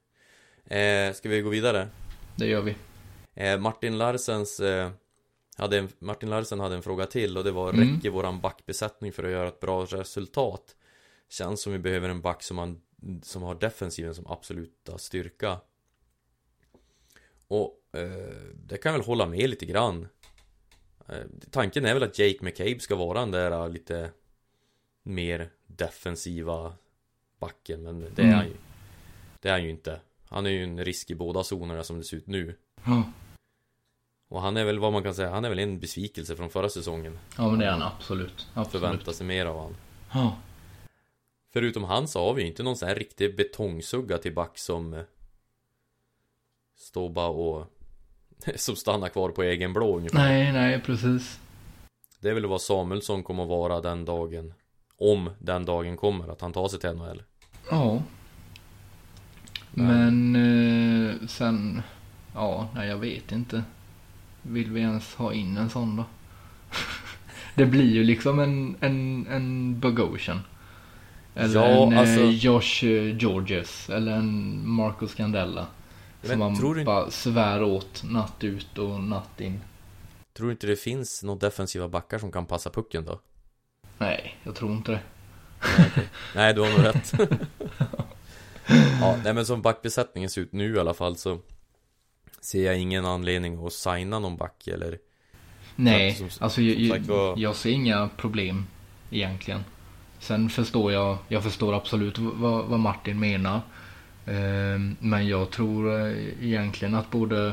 eh, Ska vi gå vidare? Det gör vi. Eh, Martin Larsens eh, hade en, Martin Larsen hade en fråga till och det var Mm. Räcker våran backbesättning för att göra ett bra resultat? Känns som vi behöver en back som, man, som har defensiven som absoluta styrka Och eh, det kan jag väl hålla med lite grann eh, Tanken är väl att Jake McCabe ska vara den där eh, lite Mer defensiva backen men det är Mm. han ju Det är han ju inte Han är ju en risk i båda zonerna som det ser ut nu Ja, och han är väl vad man kan säga, han är väl en besvikelse från förra säsongen ja men det är han absolut. Absolut. Förväntar sig mer av han Ja. Förutom han så har vi ju inte någon sån här riktig betongsugga till back som eh, Står bara och Som stannar kvar på egen blå ungefär Nej, nej, precis. Det är väl vad Samuelsson kommer att vara den dagen Om den dagen kommer, att han tar sig till NHL Ja. Men eh, sen, ja, nej jag vet inte. Vill vi ens ha in en sån då? det blir ju liksom en, en, en Bogosian. Eller Ja, en alltså- eh, Josh eh, Georges. Eller en Marco Scandella. Som man tror du bara svär åt natt ut och natt in. Tror du inte det finns några defensiva backar som kan passa pucken då? Nej, jag tror inte det. Nej, nej, du har nog rätt. ja, nej men som backbesättningen ser ut nu i alla fall så ser jag ingen anledning att signa någon back eller Nej, som- alltså jag, som sagt jag, var- jag ser inga problem egentligen. Sen förstår jag, jag förstår absolut vad, vad Martin menar. Ehm, men jag tror eh, egentligen att både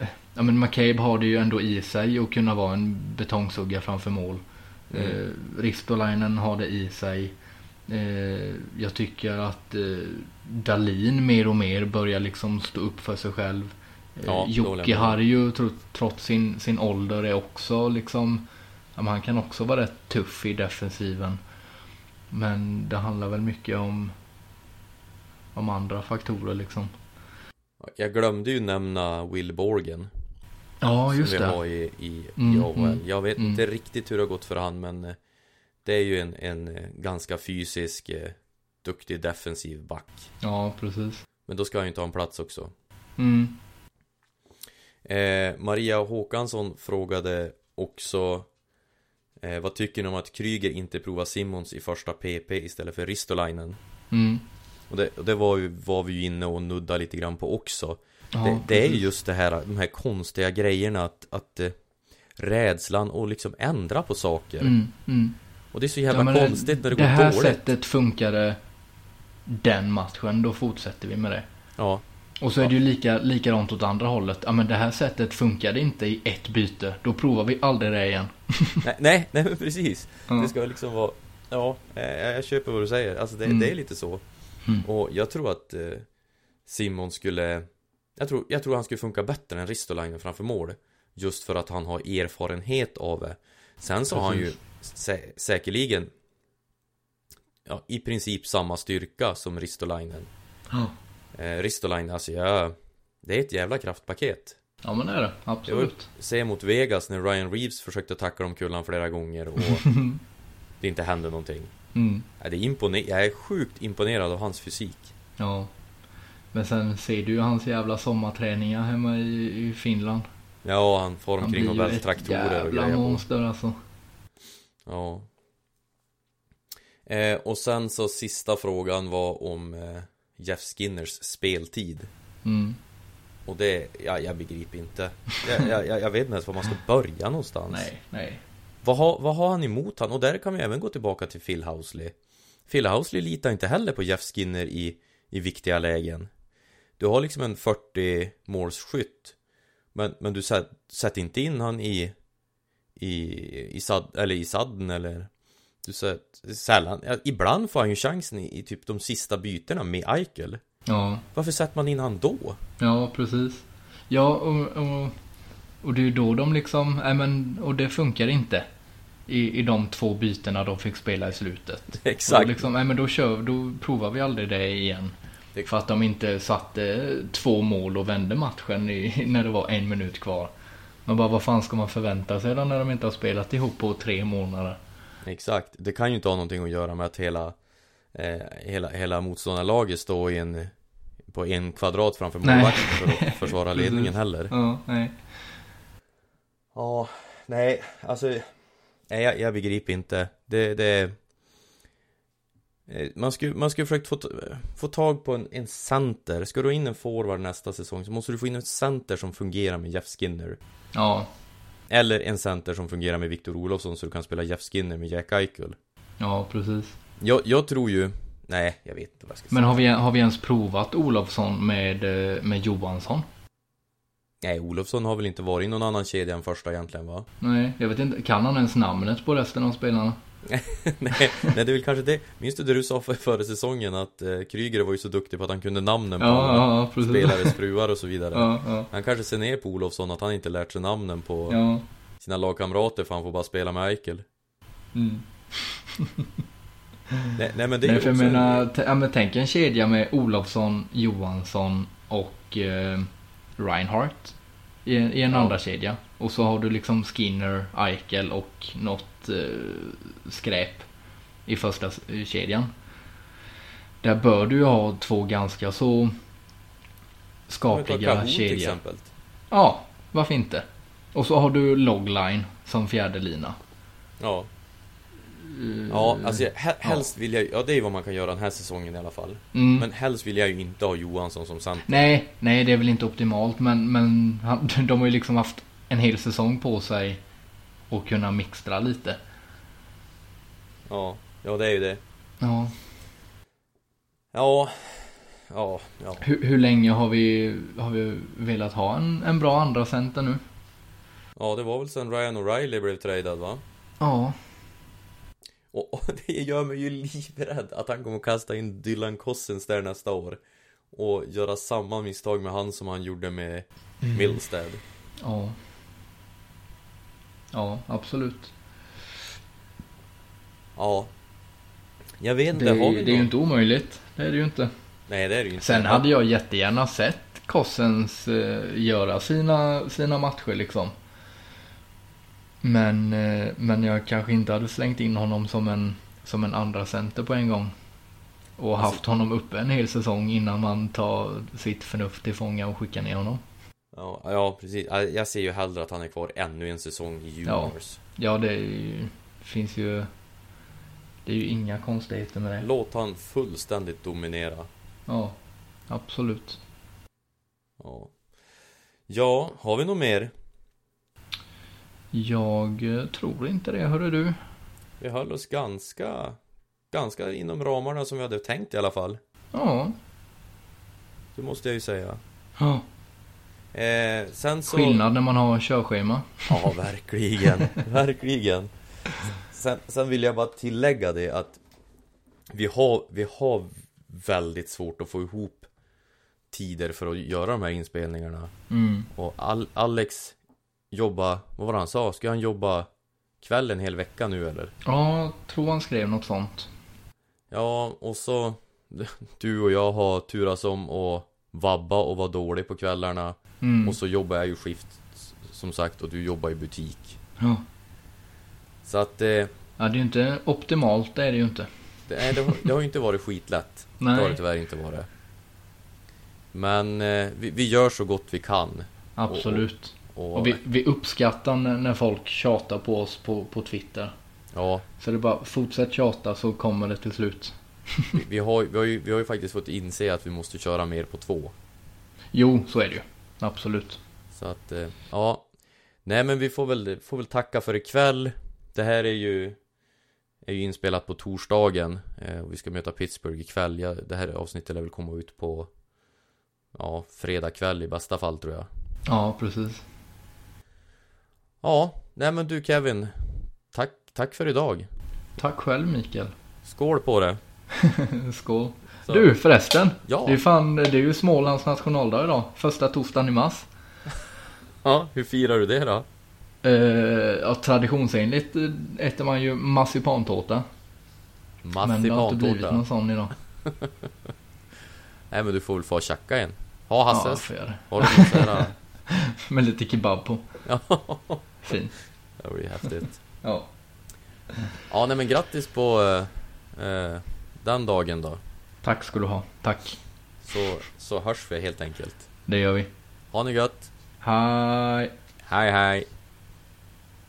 eh, Ja men McCabe har det ju ändå i sig att kunna vara en betongsugga framför mål. Mm. Eh, Ristolainen har det i sig. Eh, jag tycker att eh, Dalin mer och mer börjar liksom stå upp för sig själv. Eh, Ja, Jocke. Harju tro- trots sin, sin ålder är också liksom ja, Han kan också vara rätt tuff i defensiven. Men det handlar väl mycket om om andra faktorer liksom. Jag glömde ju nämna Will Borgen Ja, just Som vi det. har i, i, i Mm, AHL mm, Jag vet mm. inte riktigt hur det har gått för han men eh, Det är ju en, en eh, ganska fysisk eh, Duktig defensiv back Ja, precis. Men då ska han ju inte ha en plats också Mm. eh, Maria Håkansson frågade också eh, Vad tycker ni om att Kryger inte provar Simmons i första PP istället för Ristolainen? Mm. Och det, och det var, ju, var vi ju inne och nudda lite grann på också Ja, det, det är ju just det här, de här konstiga grejerna att, att eh, Rädslan och liksom ändra på saker Mm, mm. Och det är så jävla Ja, konstigt när det, det går här dåligt sättet funkade den matchen, då fortsätter vi med det. Ja, Och så är det ju lika, likadant åt andra hållet. Ja men det här sättet funkade inte i ett byte. Då provar vi aldrig det igen. nej, nej, nej men precis Ja. Det ska liksom vara Ja, eh, jag köper vad du säger Alltså det, Mm. det är lite så Mm. Och jag tror att eh, Simon skulle jag tror, jag tror han skulle funka bättre än Ristolainen framför mål Just för att han har erfarenhet av det Sen så har han ju sä säkerligen Ja, i princip samma styrka som Ristolainen Ja. eh, Ristolainen, alltså jag Det är ett jävla kraftpaket ja men det är det. Absolut. Se mot Vegas när Ryan Reeves försökte tackla om kullan flera gånger och det inte hände någonting Mm. ja, det är imponer- Jag är sjukt imponerad av hans fysik Ja. Men sen ser du ju hans jävla sommarträningar hemma i, i Finland. Ja, han får Han omkring blir och ju välter ett traktorer och jävla grejer på. monster alltså. Ja eh, Och sen så sista frågan var om eh, Jeff Skinners speltid Mm. Och det, ja, jag begriper inte jag, jag, jag- jag vet inte ens var man ska börja någonstans Nej, nej. Vad har, vad har han emot han? Och där kan vi även gå tillbaka till Phil Housley Phil Housley litar inte heller på Jeff Skinner i, i viktiga lägen Du har liksom en 40 målsskytt Men, men du sä- sätter inte in han i I, i, sad, eller i sadden eller Du sätter sällan, ja, ibland får han ju chansen i, i typ de sista bytena med Eichel Ja. Varför sätter man in han då? Ja, precis. Ja, och, och, och det är ju då de liksom, nej men, och det funkar inte. I, I de två bytena de fick spela i slutet. Exakt. Och liksom, nej men då kör då provar vi aldrig det igen. För att de inte satte två mål och vände matchen i, när det var en minut kvar. Man bara, vad fan ska man förvänta sig då när de inte har spelat ihop på tre månader? Exakt, det kan ju inte ha någonting att göra med att hela eh, Hela, hela motståndarlaget står i en På en kvadrat framför målvakten för att försvara ledningen heller Ja, nej. Ja, nej, alltså Nej, jag, jag begriper inte. Det, det eh, man skulle, man skulle försökt få, få tag på en, en center. Ska du ha in en forward nästa säsong så måste du få in en center som fungerar med Jeff Skinner. Ja, Eller en center som fungerar med Victor Olofsson så du kan spela Jeff Skinner med Jack Eichel. Ja precis. Jag, jag tror ju Nej, jag vet inte vad jag ska säga. Men har vi, har vi ens provat Olofsson med, eh, med Johansson? Nej, Olofsson har väl inte varit i någon annan kedja än första egentligen va? Nej, jag vet inte. Kan han ens namnet på resten av spelarna? nej, nej, det är väl kanske det Minns du det du sa för, före säsongen att eh, Kryger var ju så duktig på att han kunde namnen på Ja, ja, spelares fruar och så vidare Ja, Han kanske ser ner på Olofsson att han inte lärt sig namnen på sina lagkamrater för han får bara spela med Eichel Mm. Nej, nej men det är Nej, för jag också menar, t- ja, men tänk en kedja med Olofsson, Johansson och eh, Reinhardt i, i en Ja. andra kedja. Och så har du liksom Skinner, Eichel och något eh, skräp i första kedjan. Där bör du ju ha två ganska så skapliga kedjor. Ja, varför inte? Och så har du Logline som fjärde lina. Ja, eh, Ja, alltså jag- he- helst vill jag Ja, det är vad man kan göra den här säsongen i alla fall. mm. Men helst vill jag ju inte ha Johansson som center. Nej, nej det är väl inte optimalt men, men han, de har ju liksom haft en hel säsong på sig att kunna mixtra lite. Ja, ja det är ju det. Ja. Ja, ja, ja. Hur, hur länge har vi, har vi velat ha en, en bra andra center nu? Ja, det var väl sen Ryan O'Reilly blev tradad va? Ja. Och, och det gör mig ju livrädd att han kommer kasta in Dylan Cossens där nästa år. Och göra samma misstag med han som han gjorde med Milstead. Ja. Ja, absolut. Ja. Jag vet Det, inte, har är- vi det är ju inte omöjligt. Det är det ju inte. Nej, det är det ju inte. Sen hade jag jättegärna sett Kossens eh, göra sina, sina matcher liksom. Men, eh, men jag kanske inte hade slängt in honom som en, som en andra center på en gång. Och Alltså- haft honom uppe en hel säsong innan man tar sitt förnuft till fånga och skickar ner honom. Ja, ja, precis. Ja, Jag ser ju hellre att han är kvar ännu en säsong i juniors. Ja, det är ju, finns ju... Det är ju inga konstigheter med det. Låt han fullständigt dominera. Ja, absolut. Ja. Ja, har vi något mer? Jag tror inte det, hörru du. Vi höll oss ganska, ganska inom ramarna som vi hade tänkt i alla fall. Ja. Det måste jag ju säga. ja. Eh, sen så... Skillnad när man har körschema. Ja, verkligen. verkligen. Sen, sen vill jag bara tillägga det att vi har, vi har väldigt svårt att få ihop tider för att göra de här inspelningarna. Mm. Och Al Alex jobba, vad var det han sa? Ska han jobba kväll en hel vecka nu eller? Ja, tror han skrev något sånt. Ja, och så du och jag har turas om och vabba och vara dålig på kvällarna. Mm. Och så jobbar jag ju skift som sagt och du jobbar i butik. Ja. Så att eh, ja, det är ju inte optimalt, det är det ju inte. det, nej, det, har, det har ju inte varit skitlätt. Det har det Nej, tyvärr inte varit. Men eh, vi, vi gör så gott vi kan. absolut. Och, Och vi, vi uppskattar när, när folk tjatar på oss på, på Twitter. ja, Så det är bara fortsätt tjata så kommer det till slut. vi, vi, har, vi, har ju, vi har ju faktiskt fått inse att vi måste köra mer på två. Jo, så är det ju. Absolut. Så att, eh, ja. Nej men vi får väl, får väl tacka för ikväll. Det här är ju, är ju inspelat på torsdagen. Eh, och vi ska möta Pittsburgh ikväll. Ja, det här avsnittet lär väl komma ut på, ja, fredag kväll i bästa fall tror jag. Ja, precis. Ja, nej men du Kevin. Tack, tack för idag. Tack själv Mikael. Skål på det. Skål. Så. Du förresten. Ja. Det är fan, det är ju Smålands nationaldag idag. Första torsdagen i mars. Ja, hur firar du det då? Eh, ja, traditionsenligt eh, äter man ju marsipantårta. Men det har inte blivit Massipantårta. någon sån idag. Nej men du får väl få tjacka en. Ha Ja, Hasses. får jag det. Har du något sådär? Med lite kebab på. Ja, Fint. det blir häftigt. Ja. Ja, nej men grattis på eh, eh, den dagen då. Tack ska du ha. Tack. Så, så hörs vi helt enkelt. Det gör vi. Ha det gött. Hej. Hej hej.